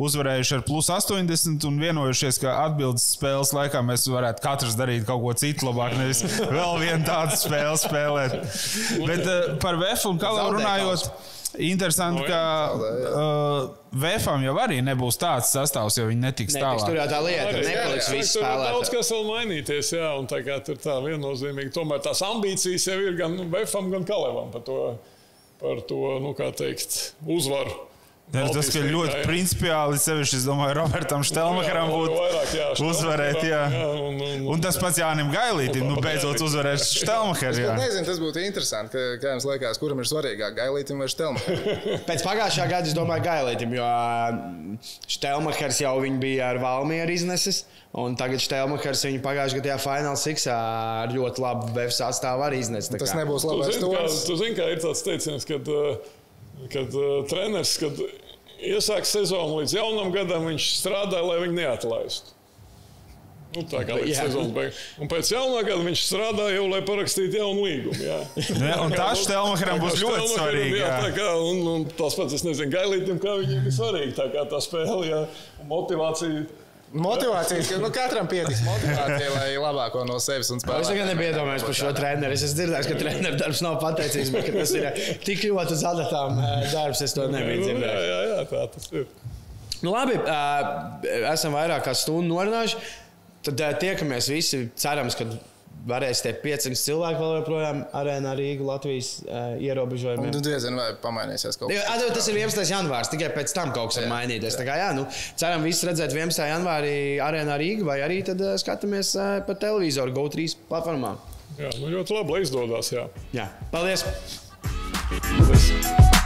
uzvarējuši ar plus 80 un vienojušies, ka atbildes spēles laikā mēs varētu katrs darīt kaut ko citu labāk, nevis vēl vienu tādu spēli spēlēt. Bet uh, par VF un Kalu runājot. Interesanti, Nu, ka uh, VFam jau arī nebūs tāds sastāvs, jo viņi netiks netiks, tur tālāk. jau tā lieta, Arī, nepaliks jā, viss tur var Daudz spēlētājs. kas vēl mainīties, jā, un tā kā tur tā viennozīmīgi. Tomēr tās ambīcijas jau ir gan Befam, gan Kalevam par to, par to nu, kā teikt, uzvaru. Tas, tas ka Baltijas ļoti līgā, jā. principiāli sevišķi, es domāju, Robertam Štelmakaram Jā, būtu jā, uzvarēt. Jā. jā, un- un- Un tas pats Jānim Gailītim, nu beidzot uzvarēt Štelmakaru. Es jā. nezinu, tas būtu interesanti. Kā, kā jums liekas, kuram ir svarīgāk, Gailītam vai Štelmam? Pēc pagājušā gada es domāju, Gailītam, jo Štelmakers jau bija ar Valmieru iznesis. Un tagad Štelmakers viņu pagājušajā gadā Finālā Siksā ar ļoti labu VF sastāvu arī iznesa. Tas nebūs Tu labais zini, kā, tu zini, kā ir tāds teiciens, kad, kad uh, treneris, kad iesāk sezonu līdz jaunam gadam, viņš strādā, lai viņu neatlaistu. Nu, tā kā līdz sezonas beigām. Un pēc jaunā gada viņš strādā jau, lai parakstītu jaunu līgumu. jā. Jā, un tas Štelmakaram būs ļoti svarīgi. Jā, tā kā, un, un tas pats, es nezinu, Gailītam, kā viņiem ir svarīgi. Tā kā tā spēle, jā, motivācija. Motivācijas, ka nu, katram pietiks motivācija, lai labāko no sevis un Es spēlētu. tikai nebiju iedomājies par šo treneru. Es esmu dzirdējis, ka treneru darbs nav pateicīgs, bet ka tas ir tik ļoti uz adatām eh, darbs. Es to nebiju dzirdējis. jā, jā, tā tas ir. Nu, labi, uh, esam vairāk kā stundu norunājuši. Tad tiekamies visi. Cerams, ka varēs tie 500 cilvēki vēl joprojām arēnā Rīgā Latvijas uh, ierobežojumiem. Nu, diezgan vai pamainīsies kaut Jā, kas. atdod, Tas ir 11. janvārs, tikai pēc tam kaut kas var mainīties. Tā kā, jā, nu, ceram, visi redzēt 11. janvārī arēnā Rīgā, vai arī tad uh, skatāmies uh, pa televizoru GO3 platformām. Jā, nu, ļoti labi, lai izdodas. Jā. Jā, paldies! Paldies.